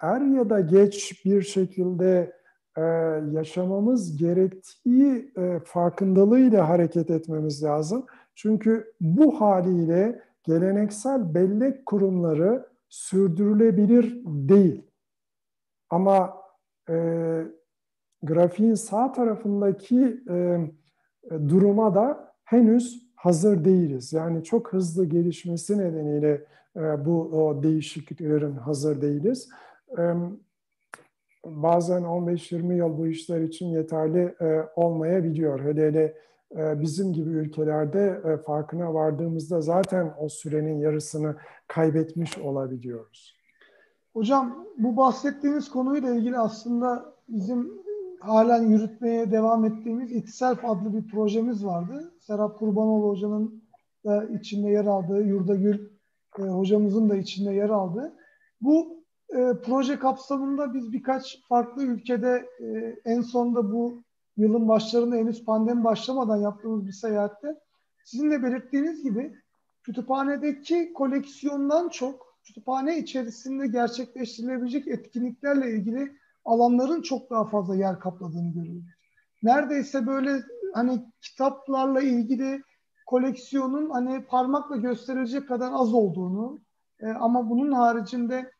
er ya da geç bir şekilde e, yaşamamız gerektiği e, farkındalığıyla hareket etmemiz lazım. Çünkü bu haliyle geleneksel bellek kurumları sürdürülebilir değil. Ama e, grafiğin sağ tarafındaki e, duruma da henüz hazır değiliz. Yani çok hızlı gelişmesi nedeniyle e, bu o değişikliklerin hazır değiliz. E, bazen 15-20 yıl bu işler için yeterli e, olmayabiliyor. Hele hele bizim gibi ülkelerde farkına vardığımızda zaten o sürenin yarısını kaybetmiş olabiliyoruz. Hocam bu bahsettiğiniz konuyla ilgili aslında bizim halen yürütmeye devam ettiğimiz İtiself adlı bir projemiz vardı. Serap Kurbanoğlu hocanın da içinde yer aldığı, Yurda Gül e, hocamızın da içinde yer aldığı. Bu e, proje kapsamında biz birkaç farklı ülkede e, en sonunda bu yılın başlarında henüz pandemi başlamadan yaptığımız bir seyahatte sizin de belirttiğiniz gibi kütüphanedeki koleksiyondan çok kütüphane içerisinde gerçekleştirilebilecek etkinliklerle ilgili alanların çok daha fazla yer kapladığını görüyoruz. Neredeyse böyle hani kitaplarla ilgili koleksiyonun hani parmakla gösterilecek kadar az olduğunu e, ama bunun haricinde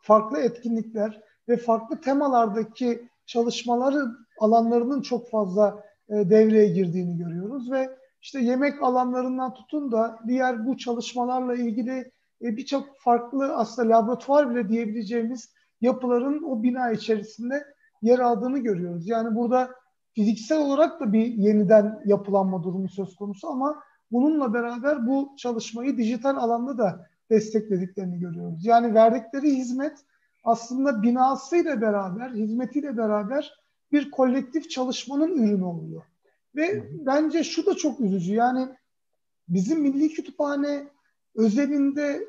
farklı etkinlikler ve farklı temalardaki çalışmaları alanlarının çok fazla e, devreye girdiğini görüyoruz ve işte yemek alanlarından tutun da diğer bu çalışmalarla ilgili e, birçok farklı aslında laboratuvar bile diyebileceğimiz yapıların o bina içerisinde yer aldığını görüyoruz. Yani burada fiziksel olarak da bir yeniden yapılanma durumu söz konusu ama bununla beraber bu çalışmayı dijital alanda da desteklediklerini görüyoruz. Yani verdikleri hizmet aslında binasıyla beraber, hizmetiyle beraber bir kolektif çalışmanın ürünü oluyor. Ve bence şu da çok üzücü. Yani bizim Milli Kütüphane özelinde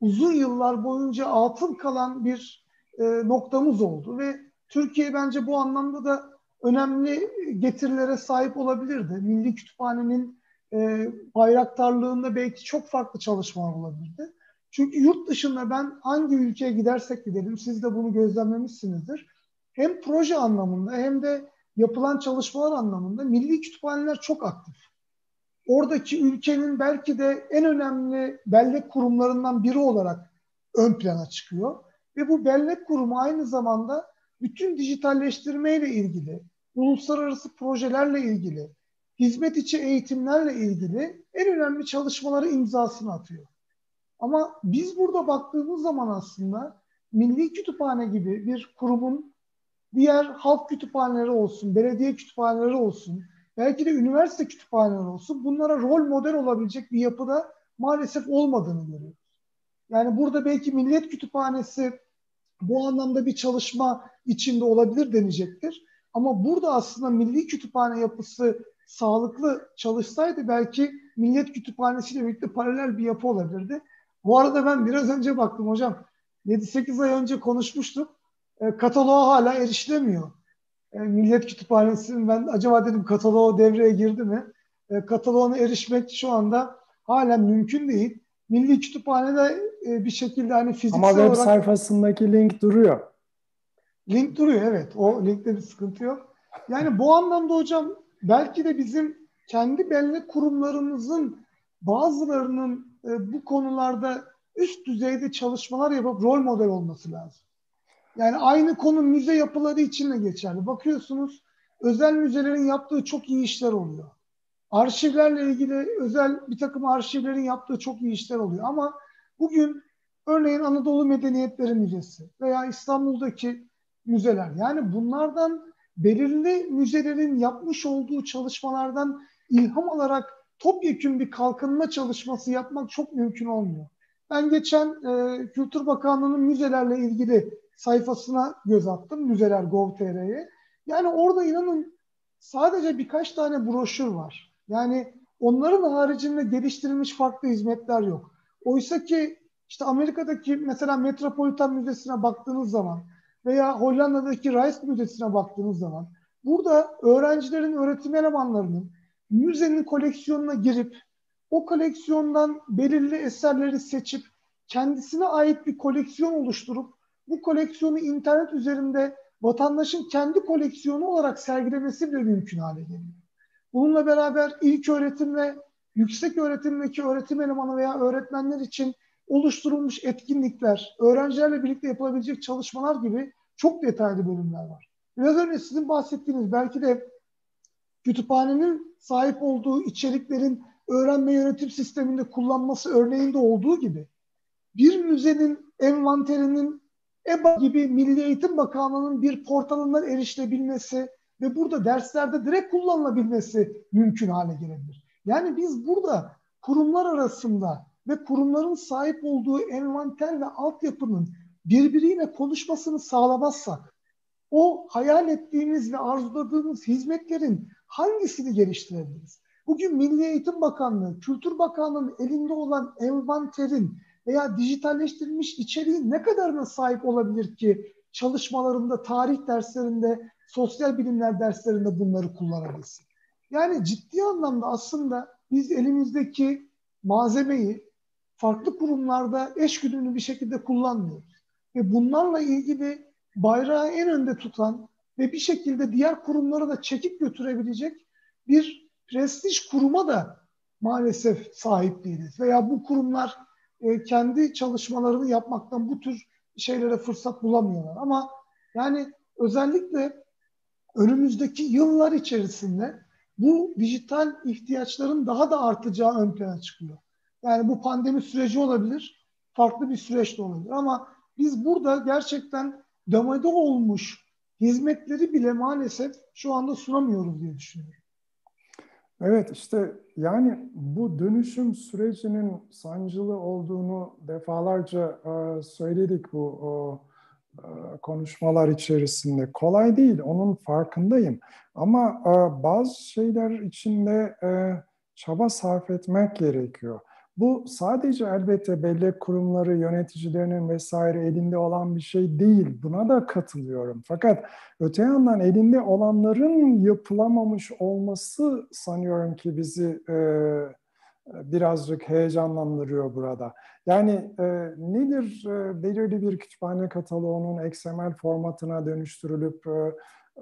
uzun yıllar boyunca atıl kalan bir e, noktamız oldu ve Türkiye bence bu anlamda da önemli getirilere sahip olabilirdi. Milli Kütüphane'nin e, bayraktarlığında belki çok farklı çalışmalar olabilirdi. Çünkü yurt dışında ben hangi ülkeye gidersek gidelim, siz de bunu gözlemlemişsinizdir. Hem proje anlamında hem de yapılan çalışmalar anlamında milli kütüphaneler çok aktif. Oradaki ülkenin belki de en önemli bellek kurumlarından biri olarak ön plana çıkıyor. Ve bu bellek kurumu aynı zamanda bütün dijitalleştirmeyle ilgili, uluslararası projelerle ilgili, hizmet içi eğitimlerle ilgili en önemli çalışmaları imzasını atıyor. Ama biz burada baktığımız zaman aslında Milli Kütüphane gibi bir kurumun diğer halk kütüphaneleri olsun, belediye kütüphaneleri olsun, belki de üniversite kütüphaneleri olsun bunlara rol model olabilecek bir yapıda maalesef olmadığını görüyoruz. Yani burada belki Millet Kütüphanesi bu anlamda bir çalışma içinde olabilir denecektir. Ama burada aslında milli kütüphane yapısı sağlıklı çalışsaydı belki Millet Kütüphanesi ile birlikte paralel bir yapı olabilirdi. Bu arada ben biraz önce baktım hocam. 7-8 ay önce konuşmuştuk. E, kataloğa hala erişilemiyor. E, Millet Kütüphanesi'nin ben acaba dedim kataloğu devreye girdi mi? E, kataloğuna erişmek şu anda hala mümkün değil. Milli Kütüphane'de e, bir şekilde hani fiziksel Ama web olarak... sayfasındaki link duruyor. Link duruyor evet. O linkte bir sıkıntı yok. Yani bu anlamda hocam belki de bizim kendi bellek kurumlarımızın bazılarının e, bu konularda üst düzeyde çalışmalar yapıp rol model olması lazım. Yani aynı konu müze yapıları için de geçerli. Bakıyorsunuz özel müzelerin yaptığı çok iyi işler oluyor. Arşivlerle ilgili özel bir takım arşivlerin yaptığı çok iyi işler oluyor. Ama bugün örneğin Anadolu Medeniyetleri Müzesi veya İstanbul'daki müzeler yani bunlardan belirli müzelerin yapmış olduğu çalışmalardan ilham alarak topyekün bir kalkınma çalışması yapmak çok mümkün olmuyor. Ben geçen e, Kültür Bakanlığı'nın müzelerle ilgili sayfasına göz attım. Müzeler Gov.tr'ye. Yani orada inanın sadece birkaç tane broşür var. Yani onların haricinde geliştirilmiş farklı hizmetler yok. Oysa ki işte Amerika'daki mesela Metropolitan Müzesi'ne baktığınız zaman veya Hollanda'daki Rice Müzesi'ne baktığınız zaman burada öğrencilerin, öğretim elemanlarının müzenin koleksiyonuna girip o koleksiyondan belirli eserleri seçip kendisine ait bir koleksiyon oluşturup bu koleksiyonu internet üzerinde vatandaşın kendi koleksiyonu olarak sergilemesi bile mümkün hale geliyor. Bununla beraber ilk öğretim ve yüksek öğretimdeki öğretim elemanı veya öğretmenler için oluşturulmuş etkinlikler, öğrencilerle birlikte yapılabilecek çalışmalar gibi çok detaylı bölümler var. Biraz önce sizin bahsettiğiniz belki de kütüphanenin sahip olduğu içeriklerin öğrenme yönetim sisteminde kullanması örneğinde olduğu gibi bir müzenin envanterinin EBA gibi Milli Eğitim Bakanlığı'nın bir portalından erişilebilmesi ve burada derslerde direkt kullanılabilmesi mümkün hale gelebilir. Yani biz burada kurumlar arasında ve kurumların sahip olduğu envanter ve altyapının birbiriyle konuşmasını sağlamazsak o hayal ettiğimiz ve arzuladığımız hizmetlerin hangisini geliştirebiliriz? Bugün Milli Eğitim Bakanlığı, Kültür Bakanlığı'nın elinde olan envanterin veya dijitalleştirilmiş içeriğin ne kadarına sahip olabilir ki çalışmalarında, tarih derslerinde, sosyal bilimler derslerinde bunları kullanabilsin? Yani ciddi anlamda aslında biz elimizdeki malzemeyi farklı kurumlarda eşgüdümlü bir şekilde kullanmıyoruz. Ve bunlarla ilgili bayrağı en önde tutan ve bir şekilde diğer kurumları da çekip götürebilecek bir prestij kuruma da maalesef sahip değiliz. Veya bu kurumlar e, kendi çalışmalarını yapmaktan bu tür şeylere fırsat bulamıyorlar. Ama yani özellikle önümüzdeki yıllar içerisinde bu dijital ihtiyaçların daha da artacağı ön plana çıkıyor. Yani bu pandemi süreci olabilir, farklı bir süreç de olabilir. Ama biz burada gerçekten damada olmuş hizmetleri bile maalesef şu anda sunamıyoruz diye düşünüyorum. Evet işte yani bu dönüşüm sürecinin sancılı olduğunu defalarca e, söyledik bu konuşmalar içerisinde. Kolay değil, onun farkındayım. Ama bazı şeyler içinde çaba sarf etmek gerekiyor. Bu sadece elbette bellek kurumları, yöneticilerinin vesaire elinde olan bir şey değil. Buna da katılıyorum. Fakat öte yandan elinde olanların yapılamamış olması sanıyorum ki bizi e, birazcık heyecanlandırıyor burada. Yani e, nedir e, belirli bir kütüphane kataloğunun XML formatına dönüştürülüp e,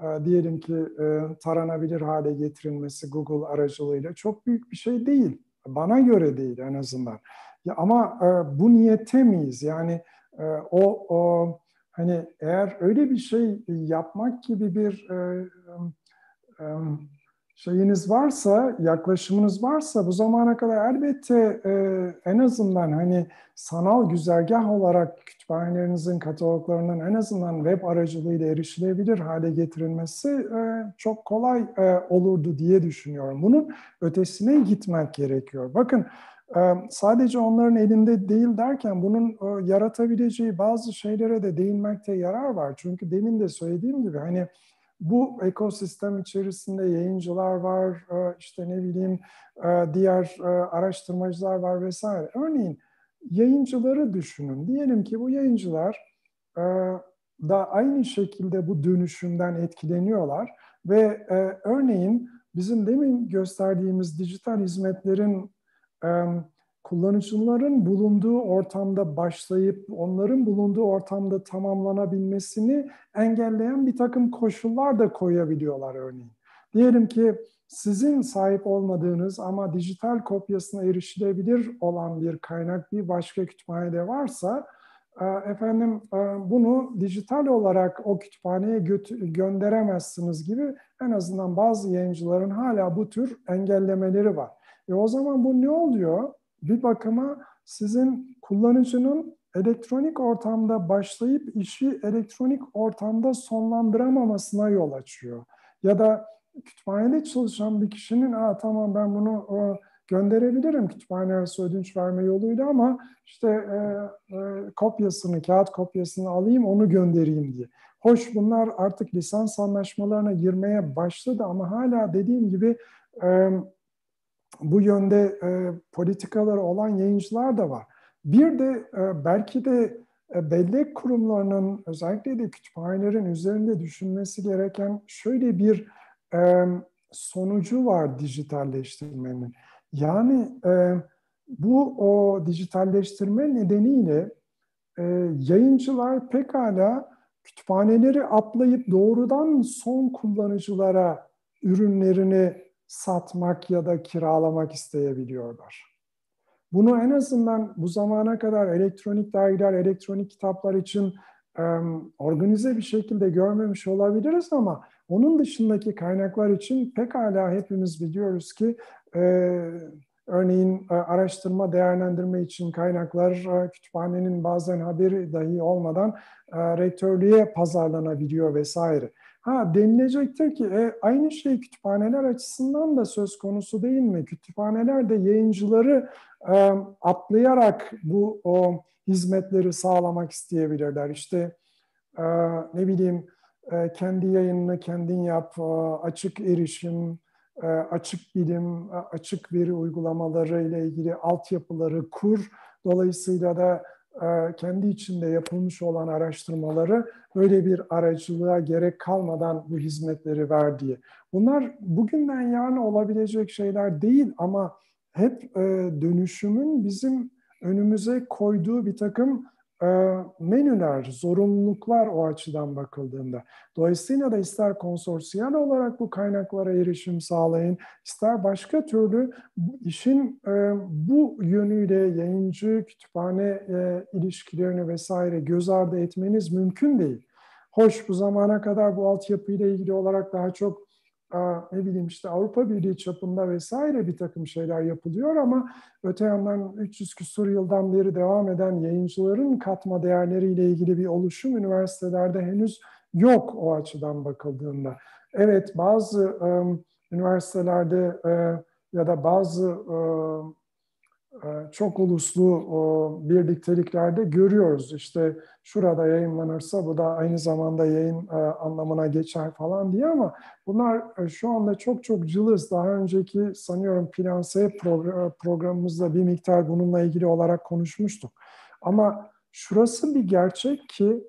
e, diyelim ki e, taranabilir hale getirilmesi Google aracılığıyla çok büyük bir şey değil. Bana göre değil en azından. Ya ama e, bu niyete miyiz? Yani e, o, o hani eğer öyle bir şey yapmak gibi bir e, e, şeyiniz varsa, yaklaşımınız varsa bu zamana kadar elbette e, en azından hani sanal güzergah olarak kütüphanelerinizin kataloglarının en azından web aracılığıyla erişilebilir hale getirilmesi e, çok kolay e, olurdu diye düşünüyorum. Bunun ötesine gitmek gerekiyor. Bakın e, sadece onların elinde değil derken bunun e, yaratabileceği bazı şeylere de değinmekte yarar var. Çünkü demin de söylediğim gibi hani bu ekosistem içerisinde yayıncılar var, e, işte ne bileyim e, diğer e, araştırmacılar var vesaire. Örneğin yayıncıları düşünün. Diyelim ki bu yayıncılar da aynı şekilde bu dönüşümden etkileniyorlar ve örneğin bizim demin gösterdiğimiz dijital hizmetlerin kullanıcıların bulunduğu ortamda başlayıp onların bulunduğu ortamda tamamlanabilmesini engelleyen bir takım koşullar da koyabiliyorlar örneğin. Diyelim ki sizin sahip olmadığınız ama dijital kopyasına erişilebilir olan bir kaynak bir başka kütüphanede varsa e, efendim e, bunu dijital olarak o kütüphaneye gönderemezsiniz gibi en azından bazı yayıncıların hala bu tür engellemeleri var. E o zaman bu ne oluyor? Bir bakıma sizin kullanıcının elektronik ortamda başlayıp işi elektronik ortamda sonlandıramamasına yol açıyor. Ya da kütüphanede çalışan bir kişinin Aa, tamam ben bunu o, gönderebilirim kütüphane arası ödünç verme yoluyla ama işte e, e, kopyasını, kağıt kopyasını alayım onu göndereyim diye. Hoş bunlar artık lisans anlaşmalarına girmeye başladı ama hala dediğim gibi e, bu yönde e, politikaları olan yayıncılar da var. Bir de e, belki de e, bellek kurumlarının özellikle de kütüphanelerin üzerinde düşünmesi gereken şöyle bir e, sonucu var dijitalleştirmenin. Yani e, bu o dijitalleştirme nedeniyle e, yayıncılar pekala kütüphaneleri atlayıp doğrudan son kullanıcılara ürünlerini satmak ya da kiralamak isteyebiliyorlar. Bunu en azından bu zamana kadar elektronik dergiler, elektronik kitaplar için e, organize bir şekilde görmemiş olabiliriz ama onun dışındaki kaynaklar için pekala hepimiz biliyoruz ki e, örneğin e, araştırma değerlendirme için kaynaklar e, kütüphanenin bazen haberi dahi olmadan e, rektörlüğe pazarlanabiliyor vesaire. Ha denilecektir ki e, aynı şey kütüphaneler açısından da söz konusu değil mi? Kütüphaneler de yayıncıları e, atlayarak bu o hizmetleri sağlamak isteyebilirler. İşte e, ne bileyim e, kendi yayınını kendin yap, e, açık erişim, e, açık bilim, e, açık veri uygulamaları ile ilgili altyapıları kur. Dolayısıyla da kendi içinde yapılmış olan araştırmaları böyle bir aracılığa gerek kalmadan bu hizmetleri ver diye. Bunlar bugünden yarına olabilecek şeyler değil ama hep e, dönüşümün bizim önümüze koyduğu bir takım menüler, zorunluluklar o açıdan bakıldığında. Dolayısıyla da ister konsorsiyel olarak bu kaynaklara erişim sağlayın, ister başka türlü işin e, bu yönüyle yayıncı, kütüphane e, ilişkilerini vesaire göz ardı etmeniz mümkün değil. Hoş bu zamana kadar bu altyapıyla ilgili olarak daha çok ne bileyim işte Avrupa Birliği çapında vesaire bir takım şeyler yapılıyor ama öte yandan 300 küsur yıldan beri devam eden yayıncıların katma değerleriyle ilgili bir oluşum üniversitelerde henüz yok o açıdan bakıldığında. Evet bazı üniversitelerde ya da bazı çok uluslu birlikteliklerde görüyoruz. İşte şurada yayınlanırsa bu da aynı zamanda yayın e, anlamına geçer falan diye ama bunlar e, şu anda çok çok cılız. Daha önceki sanıyorum Finanse programımızda bir miktar bununla ilgili olarak konuşmuştuk. Ama şurası bir gerçek ki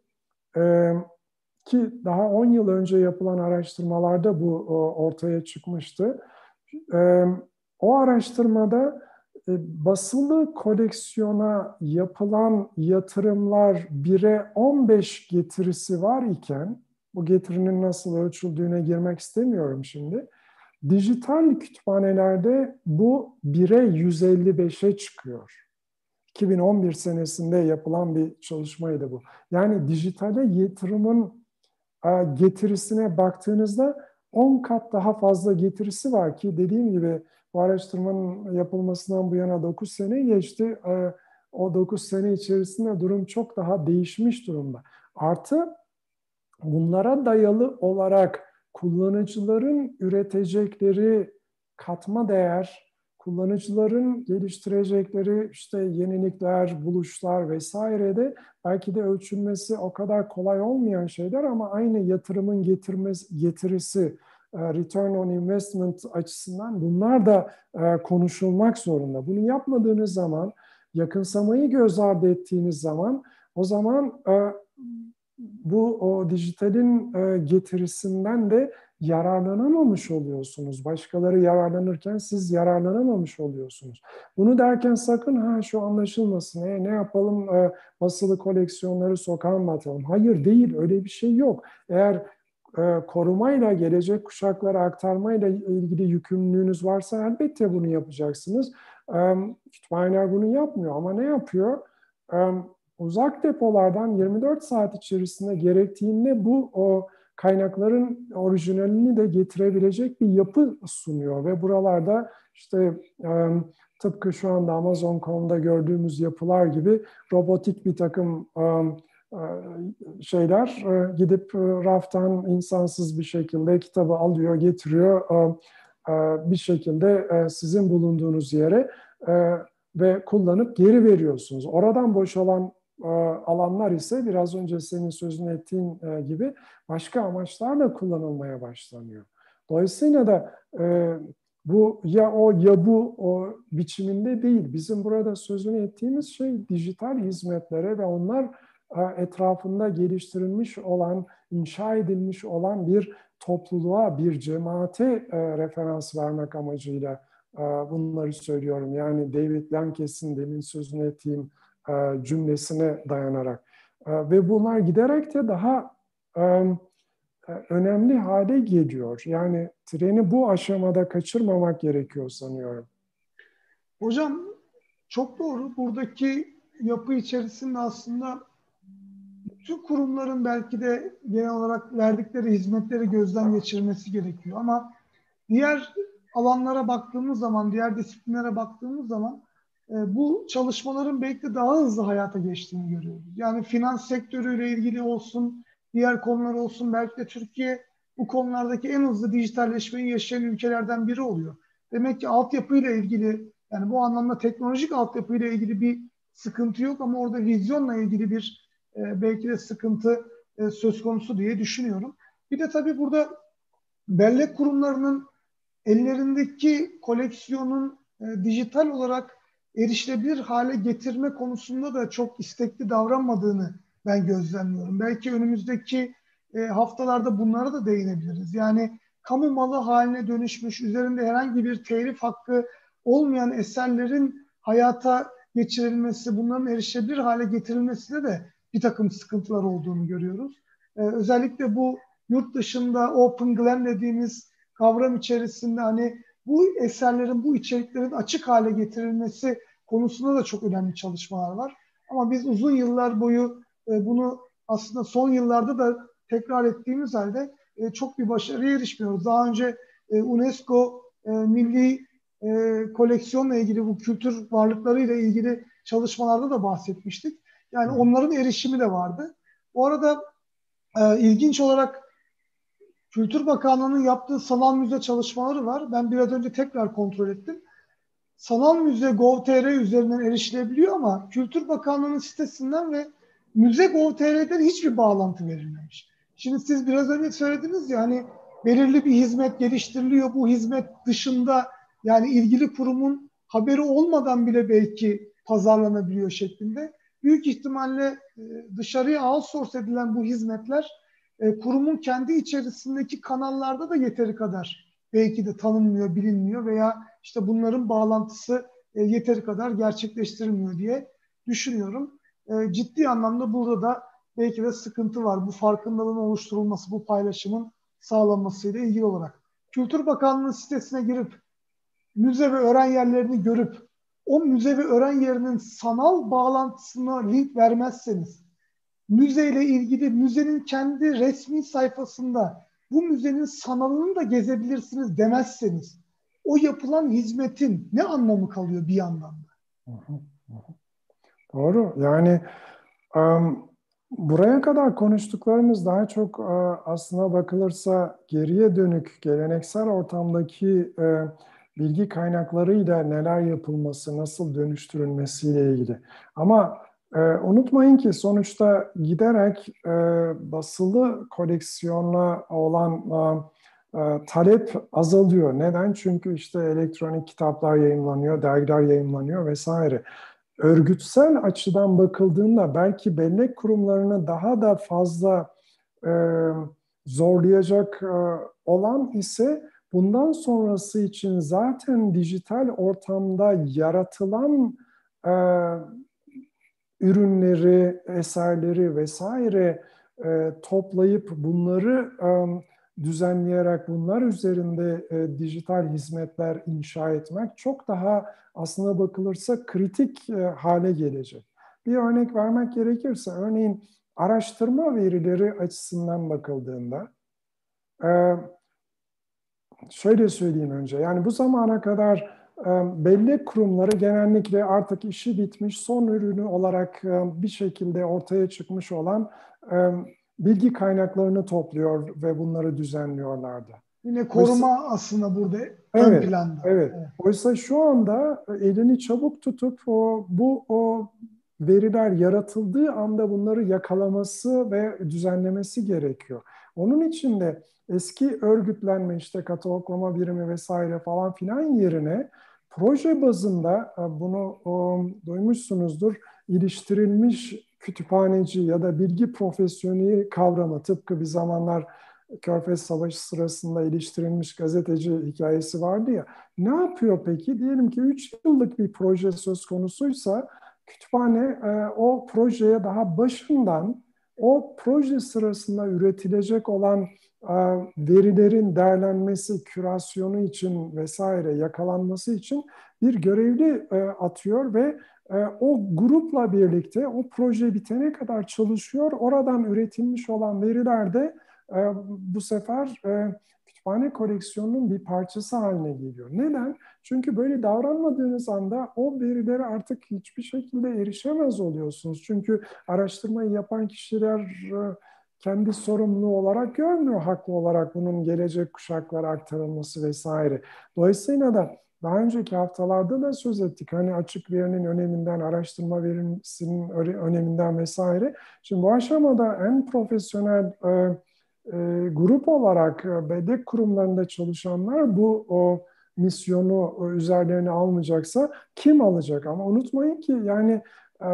ki daha 10 yıl önce yapılan araştırmalarda bu ortaya çıkmıştı. O araştırmada e, basılı koleksiyona yapılan yatırımlar 1'e 15 getirisi var iken, bu getirinin nasıl ölçüldüğüne girmek istemiyorum şimdi. Dijital kütüphanelerde bu 1'e 155'e çıkıyor. 2011 senesinde yapılan bir çalışmaydı bu. Yani dijitale yatırımın e, getirisine baktığınızda 10 kat daha fazla getirisi var ki dediğim gibi bu araştırmanın yapılmasından bu yana 9 sene geçti. Ee, o 9 sene içerisinde durum çok daha değişmiş durumda. Artı bunlara dayalı olarak kullanıcıların üretecekleri katma değer, kullanıcıların geliştirecekleri işte yenilikler, buluşlar vesaire de belki de ölçülmesi o kadar kolay olmayan şeyler ama aynı yatırımın getirmesi, getirisi, return on investment açısından bunlar da e, konuşulmak zorunda. Bunu yapmadığınız zaman, yakınsamayı göz ardı ettiğiniz zaman o zaman e, bu o dijitalin getirisinden de yararlanamamış oluyorsunuz. Başkaları yararlanırken siz yararlanamamış oluyorsunuz. Bunu derken sakın ha şu anlaşılmasın. E, ne yapalım e, basılı koleksiyonları sokağa mı atalım? Hayır değil öyle bir şey yok. Eğer e, korumayla, gelecek kuşaklara aktarmayla ilgili yükümlülüğünüz varsa elbette bunu yapacaksınız. E, kütüphaneler bunu yapmıyor ama ne yapıyor? E, uzak depolardan 24 saat içerisinde gerektiğinde bu o kaynakların orijinalini de getirebilecek bir yapı sunuyor ve buralarda işte tıpkı şu anda Amazon.com'da gördüğümüz yapılar gibi robotik bir takım e, şeyler e, gidip e, raftan insansız bir şekilde kitabı alıyor, getiriyor bir şekilde sizin bulunduğunuz yere ve kullanıp geri veriyorsunuz. Oradan boşalan alanlar ise biraz önce senin sözünü ettiğin gibi başka amaçlarla kullanılmaya başlanıyor. Dolayısıyla da bu ya o ya bu o biçiminde değil. Bizim burada sözünü ettiğimiz şey dijital hizmetlere ve onlar etrafında geliştirilmiş olan, inşa edilmiş olan bir topluluğa, bir cemaate e, referans vermek amacıyla e, bunları söylüyorum. Yani David Lankes'in demin sözünü ettiğim e, cümlesine dayanarak. Ve bunlar giderek de daha önemli hale geliyor. Yani treni bu aşamada kaçırmamak gerekiyor sanıyorum. Hocam çok doğru. Buradaki yapı içerisinde aslında tüm kurumların belki de genel olarak verdikleri hizmetleri gözden geçirmesi gerekiyor. Ama diğer alanlara baktığımız zaman, diğer disiplinlere baktığımız zaman e, bu çalışmaların belki de daha hızlı hayata geçtiğini görüyoruz. Yani finans sektörüyle ilgili olsun, diğer konular olsun belki de Türkiye bu konulardaki en hızlı dijitalleşmeyi yaşayan ülkelerden biri oluyor. Demek ki altyapıyla ilgili yani bu anlamda teknolojik altyapıyla ilgili bir sıkıntı yok ama orada vizyonla ilgili bir e, belki de sıkıntı e, söz konusu diye düşünüyorum. Bir de tabii burada bellek kurumlarının ellerindeki koleksiyonun e, dijital olarak erişilebilir hale getirme konusunda da çok istekli davranmadığını ben gözlemliyorum. Belki önümüzdeki haftalarda bunlara da değinebiliriz. Yani kamu malı haline dönüşmüş, üzerinde herhangi bir telif hakkı olmayan eserlerin hayata geçirilmesi, bunların erişebilir hale getirilmesine de bir takım sıkıntılar olduğunu görüyoruz. Ee, özellikle bu yurt dışında Open Glen dediğimiz kavram içerisinde hani bu eserlerin, bu içeriklerin açık hale getirilmesi konusunda da çok önemli çalışmalar var. Ama biz uzun yıllar boyu e, bunu aslında son yıllarda da tekrar ettiğimiz halde e, çok bir başarıya erişmiyoruz. Daha önce e, UNESCO e, milli e, koleksiyonla ilgili bu kültür varlıklarıyla ilgili çalışmalarda da bahsetmiştik. Yani onların erişimi de vardı. Bu arada e, ilginç olarak Kültür Bakanlığı'nın yaptığı sanal müze çalışmaları var. Ben biraz önce tekrar kontrol ettim. sanal müze gov.tr üzerinden erişilebiliyor ama Kültür Bakanlığı'nın sitesinden ve müze gov.tr'den hiçbir bağlantı verilmemiş. Şimdi siz biraz önce söylediniz ya hani belirli bir hizmet geliştiriliyor. Bu hizmet dışında yani ilgili kurumun haberi olmadan bile belki pazarlanabiliyor şeklinde. Büyük ihtimalle e, dışarıya outsource edilen bu hizmetler e, kurumun kendi içerisindeki kanallarda da yeteri kadar belki de tanınmıyor, bilinmiyor veya işte bunların bağlantısı e, yeteri kadar gerçekleştirilmiyor diye düşünüyorum. Ciddi anlamda burada da belki de sıkıntı var. Bu farkındalığın oluşturulması, bu paylaşımın sağlanmasıyla ilgili olarak. Kültür Bakanlığı sitesine girip müze ve öğren yerlerini görüp o müze ve öğren yerinin sanal bağlantısına link vermezseniz müzeyle ilgili müzenin kendi resmi sayfasında bu müzenin sanalını da gezebilirsiniz demezseniz o yapılan hizmetin ne anlamı kalıyor bir yandan da? Doğru. Yani um, buraya kadar konuştuklarımız daha çok uh, aslına bakılırsa geriye dönük geleneksel ortamdaki uh, bilgi kaynaklarıyla neler yapılması, nasıl dönüştürülmesiyle ilgili. Ama e, unutmayın ki sonuçta giderek e, basılı koleksiyona olan e, e, talep azalıyor. Neden? Çünkü işte elektronik kitaplar yayınlanıyor, dergiler yayınlanıyor vesaire. Örgütsel açıdan bakıldığında belki bellek kurumlarını daha da fazla e, zorlayacak e, olan ise bundan sonrası için zaten dijital ortamda yaratılan e, ürünleri, eserleri vesaire e, toplayıp bunları e, düzenleyerek bunlar üzerinde e, dijital hizmetler inşa etmek çok daha aslına bakılırsa kritik e, hale gelecek. Bir örnek vermek gerekirse örneğin araştırma verileri açısından bakıldığında e, şöyle söyleyeyim önce. Yani bu zamana kadar e, belli kurumları genellikle artık işi bitmiş son ürünü olarak e, bir şekilde ortaya çıkmış olan e, bilgi kaynaklarını topluyor ve bunları düzenliyorlardı. Yine koruma Oysa, aslında burada ön evet, planda. Evet. evet. Oysa şu anda elini çabuk tutup o bu o veriler yaratıldığı anda bunları yakalaması ve düzenlemesi gerekiyor. Onun için de eski örgütlenme işte kataloglama birimi vesaire falan filan yerine proje bazında e, bunu o, duymuşsunuzdur iliştirilmiş kütüphaneci ya da bilgi profesyoneli kavramı tıpkı bir zamanlar Körfez Savaşı sırasında iliştirilmiş gazeteci hikayesi vardı ya. Ne yapıyor peki? Diyelim ki 3 yıllık bir proje söz konusuysa kütüphane e, o projeye daha başından o proje sırasında üretilecek olan verilerin değerlenmesi, kürasyonu için vesaire yakalanması için bir görevli e, atıyor ve e, o grupla birlikte o proje bitene kadar çalışıyor. Oradan üretilmiş olan veriler de e, bu sefer kütüphane koleksiyonunun bir parçası haline geliyor. Neden? Çünkü böyle davranmadığınız anda o verilere artık hiçbir şekilde erişemez oluyorsunuz. Çünkü araştırmayı yapan kişiler kendi sorumluluğu olarak görmüyor haklı olarak bunun gelecek kuşaklara aktarılması vesaire. Dolayısıyla da daha önceki haftalarda da söz ettik. Hani açık verinin öneminden, araştırma verimsinin öneminden vesaire. Şimdi bu aşamada en profesyonel e, e, grup olarak e, bellek kurumlarında çalışanlar bu o misyonu üzerlerine almayacaksa kim alacak? Ama unutmayın ki yani e,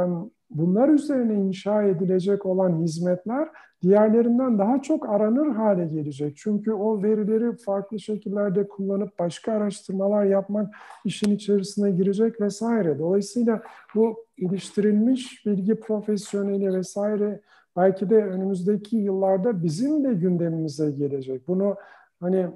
bunlar üzerine inşa edilecek olan hizmetler diğerlerinden daha çok aranır hale gelecek. Çünkü o verileri farklı şekillerde kullanıp başka araştırmalar yapmak işin içerisine girecek vesaire. Dolayısıyla bu iliştirilmiş bilgi profesyoneli vesaire belki de önümüzdeki yıllarda bizim de gündemimize gelecek. Bunu hani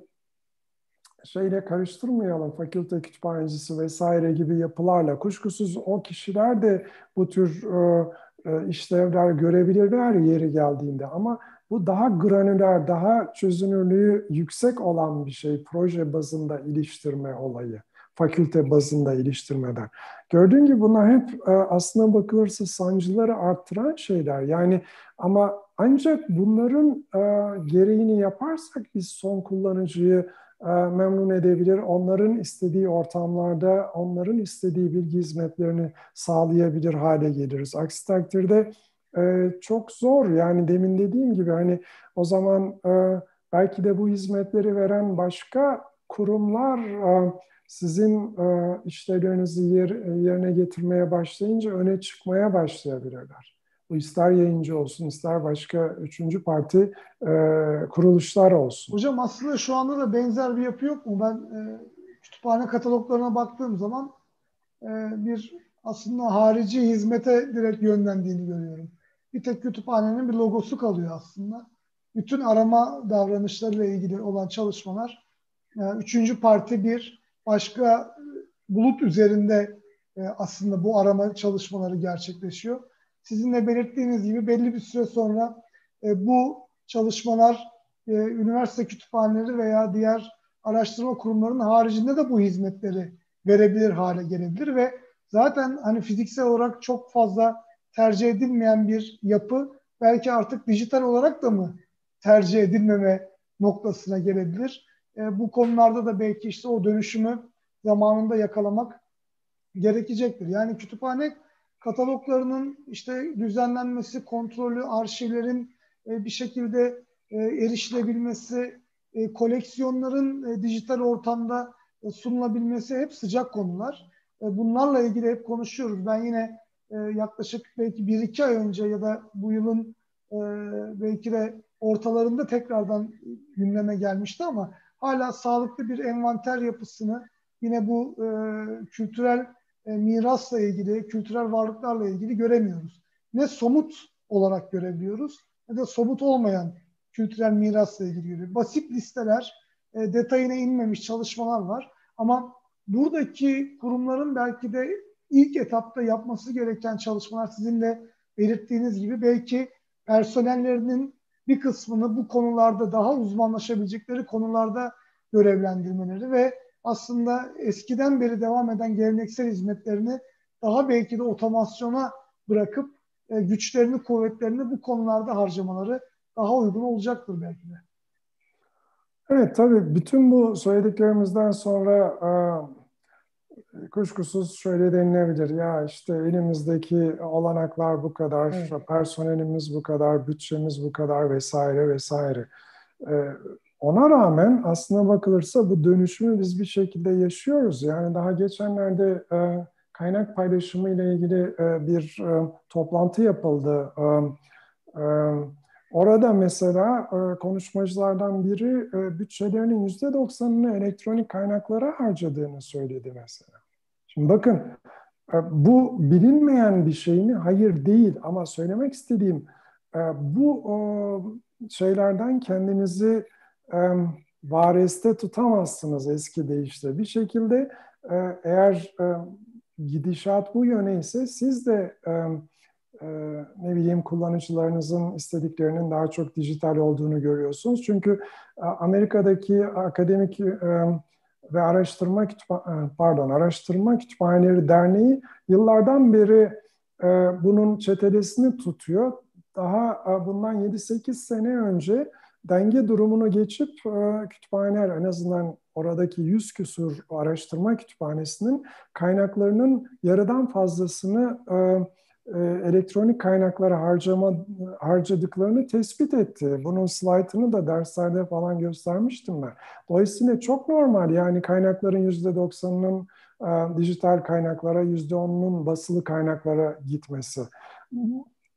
şeyle karıştırmayalım fakülte kütüphanecisi vesaire gibi yapılarla. Kuşkusuz o kişiler de bu tür e, e, işlevler görebilirler yeri geldiğinde ama bu daha granüler, daha çözünürlüğü yüksek olan bir şey proje bazında iliştirme olayı. Fakülte bazında iliştirmeden. Gördüğün gibi bunlar hep e, aslına bakılırsa sancıları arttıran şeyler. Yani ama ancak bunların e, gereğini yaparsak biz son kullanıcıyı e, memnun edebilir. Onların istediği ortamlarda onların istediği bilgi hizmetlerini sağlayabilir hale geliriz. Aksi takdirde çok zor. Yani demin dediğim gibi hani o zaman belki de bu hizmetleri veren başka kurumlar sizin işlevlerinizi yerine getirmeye başlayınca öne çıkmaya başlayabilirler. Bu ister yayıncı olsun, ister başka üçüncü parti e, kuruluşlar olsun. Hocam aslında şu anda da benzer bir yapı yok mu? Ben e, kütüphane kataloglarına baktığım zaman e, bir aslında harici hizmete direkt yönlendiğini görüyorum. Bir tek kütüphanenin bir logosu kalıyor aslında. Bütün arama davranışlarıyla ilgili olan çalışmalar e, üçüncü parti bir başka bulut üzerinde e, aslında bu arama çalışmaları gerçekleşiyor sizin de belirttiğiniz gibi belli bir süre sonra e, bu çalışmalar e, üniversite kütüphaneleri veya diğer araştırma kurumlarının haricinde de bu hizmetleri verebilir hale gelebilir ve zaten hani fiziksel olarak çok fazla tercih edilmeyen bir yapı belki artık dijital olarak da mı tercih edilmeme noktasına gelebilir. E, bu konularda da belki işte o dönüşümü zamanında yakalamak gerekecektir. Yani kütüphane kataloglarının işte düzenlenmesi, kontrolü, arşivlerin e, bir şekilde e, erişilebilmesi, koleksiyonların dijital ortamda sunulabilmesi hep sıcak konular. Bunlarla ilgili hep konuşuyoruz. Ben yine yaklaşık belki bir iki ay önce ya da bu yılın belki de ortalarında tekrardan gündeme gelmişti ama hala sağlıklı bir envanter yapısını yine bu e, kültürel e, mirasla ilgili, kültürel varlıklarla ilgili göremiyoruz. Ne somut olarak görebiliyoruz ne de somut olmayan kültürel mirasla ilgili görüyoruz. Basit listeler, e, detayına inmemiş çalışmalar var. Ama buradaki kurumların belki de ilk etapta yapması gereken çalışmalar sizin de belirttiğiniz gibi belki personellerinin bir kısmını bu konularda daha uzmanlaşabilecekleri konularda görevlendirmeleri ve aslında eskiden beri devam eden geleneksel hizmetlerini daha belki de otomasyona bırakıp e, güçlerini, kuvvetlerini bu konularda harcamaları daha uygun olacaktır belki de. Evet tabii bütün bu söylediklerimizden sonra e, kuşkusuz şöyle denilebilir. Ya işte elimizdeki olanaklar bu kadar, evet. personelimiz bu kadar, bütçemiz bu kadar vesaire vesaire. E, ona rağmen aslına bakılırsa bu dönüşümü biz bir şekilde yaşıyoruz. Yani daha geçenlerde e, kaynak paylaşımı ile ilgili e, bir e, toplantı yapıldı. E, e, orada mesela e, konuşmacılardan biri e, bütçelerinin yüzde doksanını elektronik kaynaklara harcadığını söyledi mesela. Şimdi bakın e, bu bilinmeyen bir şey mi? Hayır değil ama söylemek istediğim e, bu e, şeylerden kendinizi vareste tutamazsınız eski deyişle. Bir şekilde e, eğer gidişat bu yöne ise siz de e, ne bileyim kullanıcılarınızın istediklerinin daha çok dijital olduğunu görüyorsunuz. Çünkü Amerika'daki akademik ve araştırma kütüphane, pardon araştırma kütüphaneleri derneği yıllardan beri bunun çetelesini tutuyor. Daha bundan 7-8 sene önce denge durumunu geçip e, kütüphaneler en azından oradaki yüz küsur araştırma kütüphanesinin kaynaklarının yarıdan fazlasını e, e, elektronik kaynaklara harcama harcadıklarını tespit etti. Bunun slaytını da derslerde falan göstermiştim ben. Dolayısıyla çok normal yani kaynakların yüzde doksanının dijital kaynaklara, yüzde onunun basılı kaynaklara gitmesi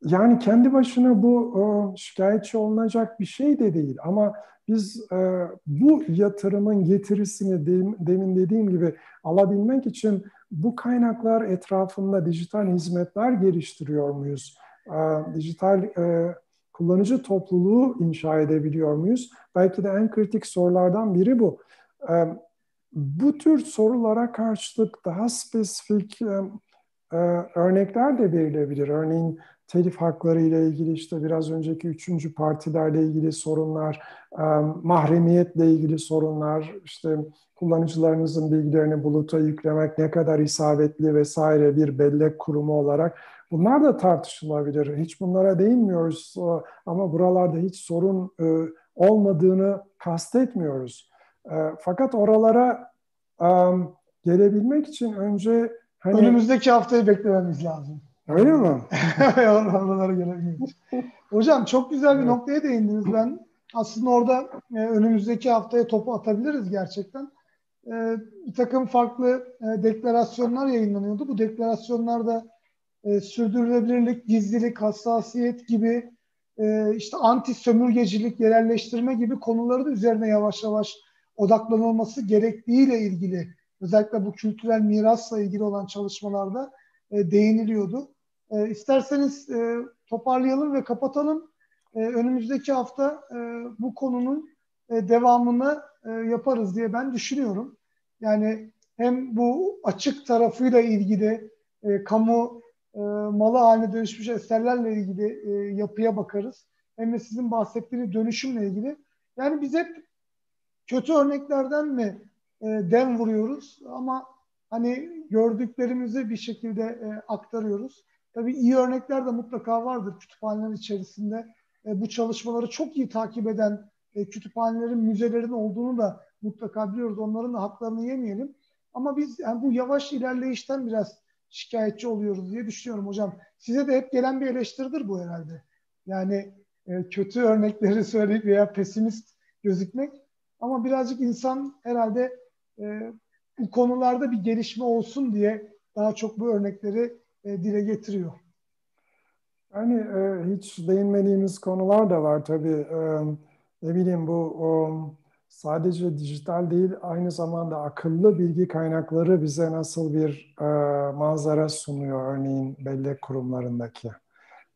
yani kendi başına bu e, şikayetçi olunacak bir şey de değil ama biz e, bu yatırımın getirisini demin dediğim gibi alabilmek için bu kaynaklar etrafında dijital hizmetler geliştiriyor muyuz? Dijital e, kullanıcı topluluğu inşa edebiliyor muyuz? Belki de en kritik sorulardan biri bu. E, bu tür sorulara karşılık daha spesifik e, e, örnekler de verilebilir. Örneğin telif hakları ile ilgili işte biraz önceki üçüncü partilerle ilgili sorunlar, mahremiyetle ilgili sorunlar, işte kullanıcılarınızın bilgilerini buluta yüklemek ne kadar isabetli vesaire bir bellek kurumu olarak bunlar da tartışılabilir. Hiç bunlara değinmiyoruz ama buralarda hiç sorun olmadığını kastetmiyoruz. fakat oralara gelebilmek için önce hani... Önümüzdeki haftayı beklememiz lazım. Öyle mi? Oralara gelebilmek Hocam çok güzel bir evet. noktaya değindiniz. Ben aslında orada e, önümüzdeki haftaya topu atabiliriz gerçekten. E, bir takım farklı e, deklarasyonlar yayınlanıyordu. Bu deklarasyonlarda e, sürdürülebilirlik, gizlilik, hassasiyet gibi e, işte anti sömürgecilik, yerelleştirme gibi konuları da üzerine yavaş yavaş odaklanılması gerektiğiyle ilgili özellikle bu kültürel mirasla ilgili olan çalışmalarda e, değiniliyordu. E, isterseniz e, toparlayalım ve kapatalım. E, önümüzdeki hafta e, bu konunun e, devamını e, yaparız diye ben düşünüyorum. Yani hem bu açık tarafıyla ilgili e, kamu e, malı haline dönüşmüş eserlerle ilgili e, yapıya bakarız. Hem de sizin bahsettiğiniz dönüşümle ilgili. Yani biz hep kötü örneklerden mi e, dem vuruyoruz ama hani gördüklerimizi bir şekilde e, aktarıyoruz. Tabii iyi örnekler de mutlaka vardır kütüphaneler içerisinde. E, bu çalışmaları çok iyi takip eden e, kütüphanelerin, müzelerin olduğunu da mutlaka biliyoruz. Onların da haklarını yemeyelim. Ama biz yani bu yavaş ilerleyişten biraz şikayetçi oluyoruz diye düşünüyorum hocam. Size de hep gelen bir eleştiridir bu herhalde. Yani e, kötü örnekleri söyleyip veya pesimist gözükmek. Ama birazcık insan herhalde e, bu konularda bir gelişme olsun diye daha çok bu örnekleri dile getiriyor. Yani e, hiç değinmediğimiz konular da var tabii. E, ne bileyim bu o, sadece dijital değil aynı zamanda akıllı bilgi kaynakları bize nasıl bir e, manzara sunuyor örneğin bellek kurumlarındaki.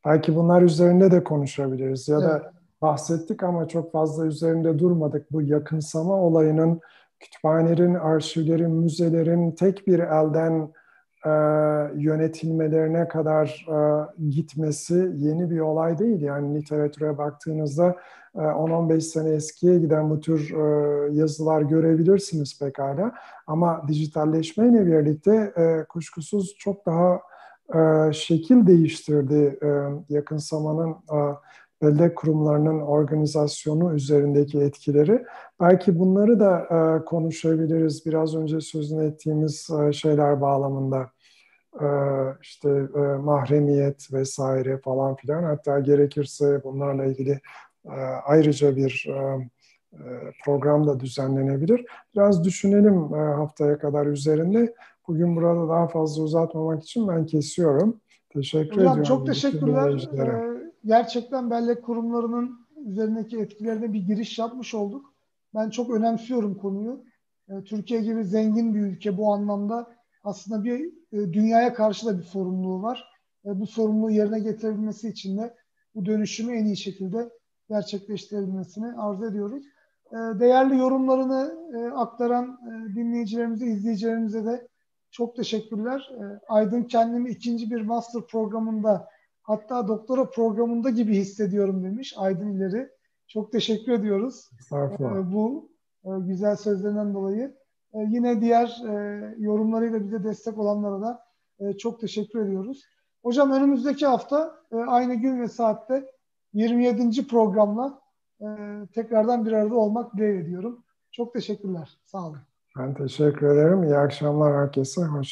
Belki bunlar üzerinde de konuşabiliriz ya da evet. bahsettik ama çok fazla üzerinde durmadık. Bu yakınsama olayının kütüphanelerin, arşivlerin, müzelerin tek bir elden e, yönetilmelerine kadar e, gitmesi yeni bir olay değil. Yani literatüre baktığınızda e, 10-15 sene eskiye giden bu tür e, yazılar görebilirsiniz pekala. Ama dijitalleşmeyle birlikte e, kuşkusuz çok daha e, şekil değiştirdi e, yakınsamanın e, bellek kurumlarının organizasyonu üzerindeki etkileri. Belki bunları da e, konuşabiliriz biraz önce sözünü ettiğimiz e, şeyler bağlamında. E, işte e, mahremiyet vesaire falan filan. Hatta gerekirse bunlarla ilgili e, ayrıca bir e, e program da düzenlenebilir. Biraz düşünelim e, haftaya kadar üzerinde. Bugün burada daha fazla uzatmamak için ben kesiyorum. Teşekkür Hocam, ediyorum. Çok teşekkürler gerçekten bellek kurumlarının üzerindeki etkilerine bir giriş yapmış olduk. Ben çok önemsiyorum konuyu. E, Türkiye gibi zengin bir ülke bu anlamda aslında bir e, dünyaya karşı da bir sorumluluğu var. E, bu sorumluluğu yerine getirebilmesi için de bu dönüşümü en iyi şekilde gerçekleştirebilmesini arzu ediyoruz. Değerli yorumlarını aktaran dinleyicilerimize, izleyicilerimize de çok teşekkürler. Aydın kendimi ikinci bir master programında Hatta doktora programında gibi hissediyorum demiş Aydın İleri. Çok teşekkür ediyoruz. Ee, bu e, güzel sözlerinden dolayı. Ee, yine diğer e, yorumlarıyla bize destek olanlara da e, çok teşekkür ediyoruz. Hocam önümüzdeki hafta e, aynı gün ve saatte 27. programla e, tekrardan bir arada olmak dileğiyle ediyorum. Çok teşekkürler. Sağ olun. Ben teşekkür ederim. İyi akşamlar herkese. Hoşça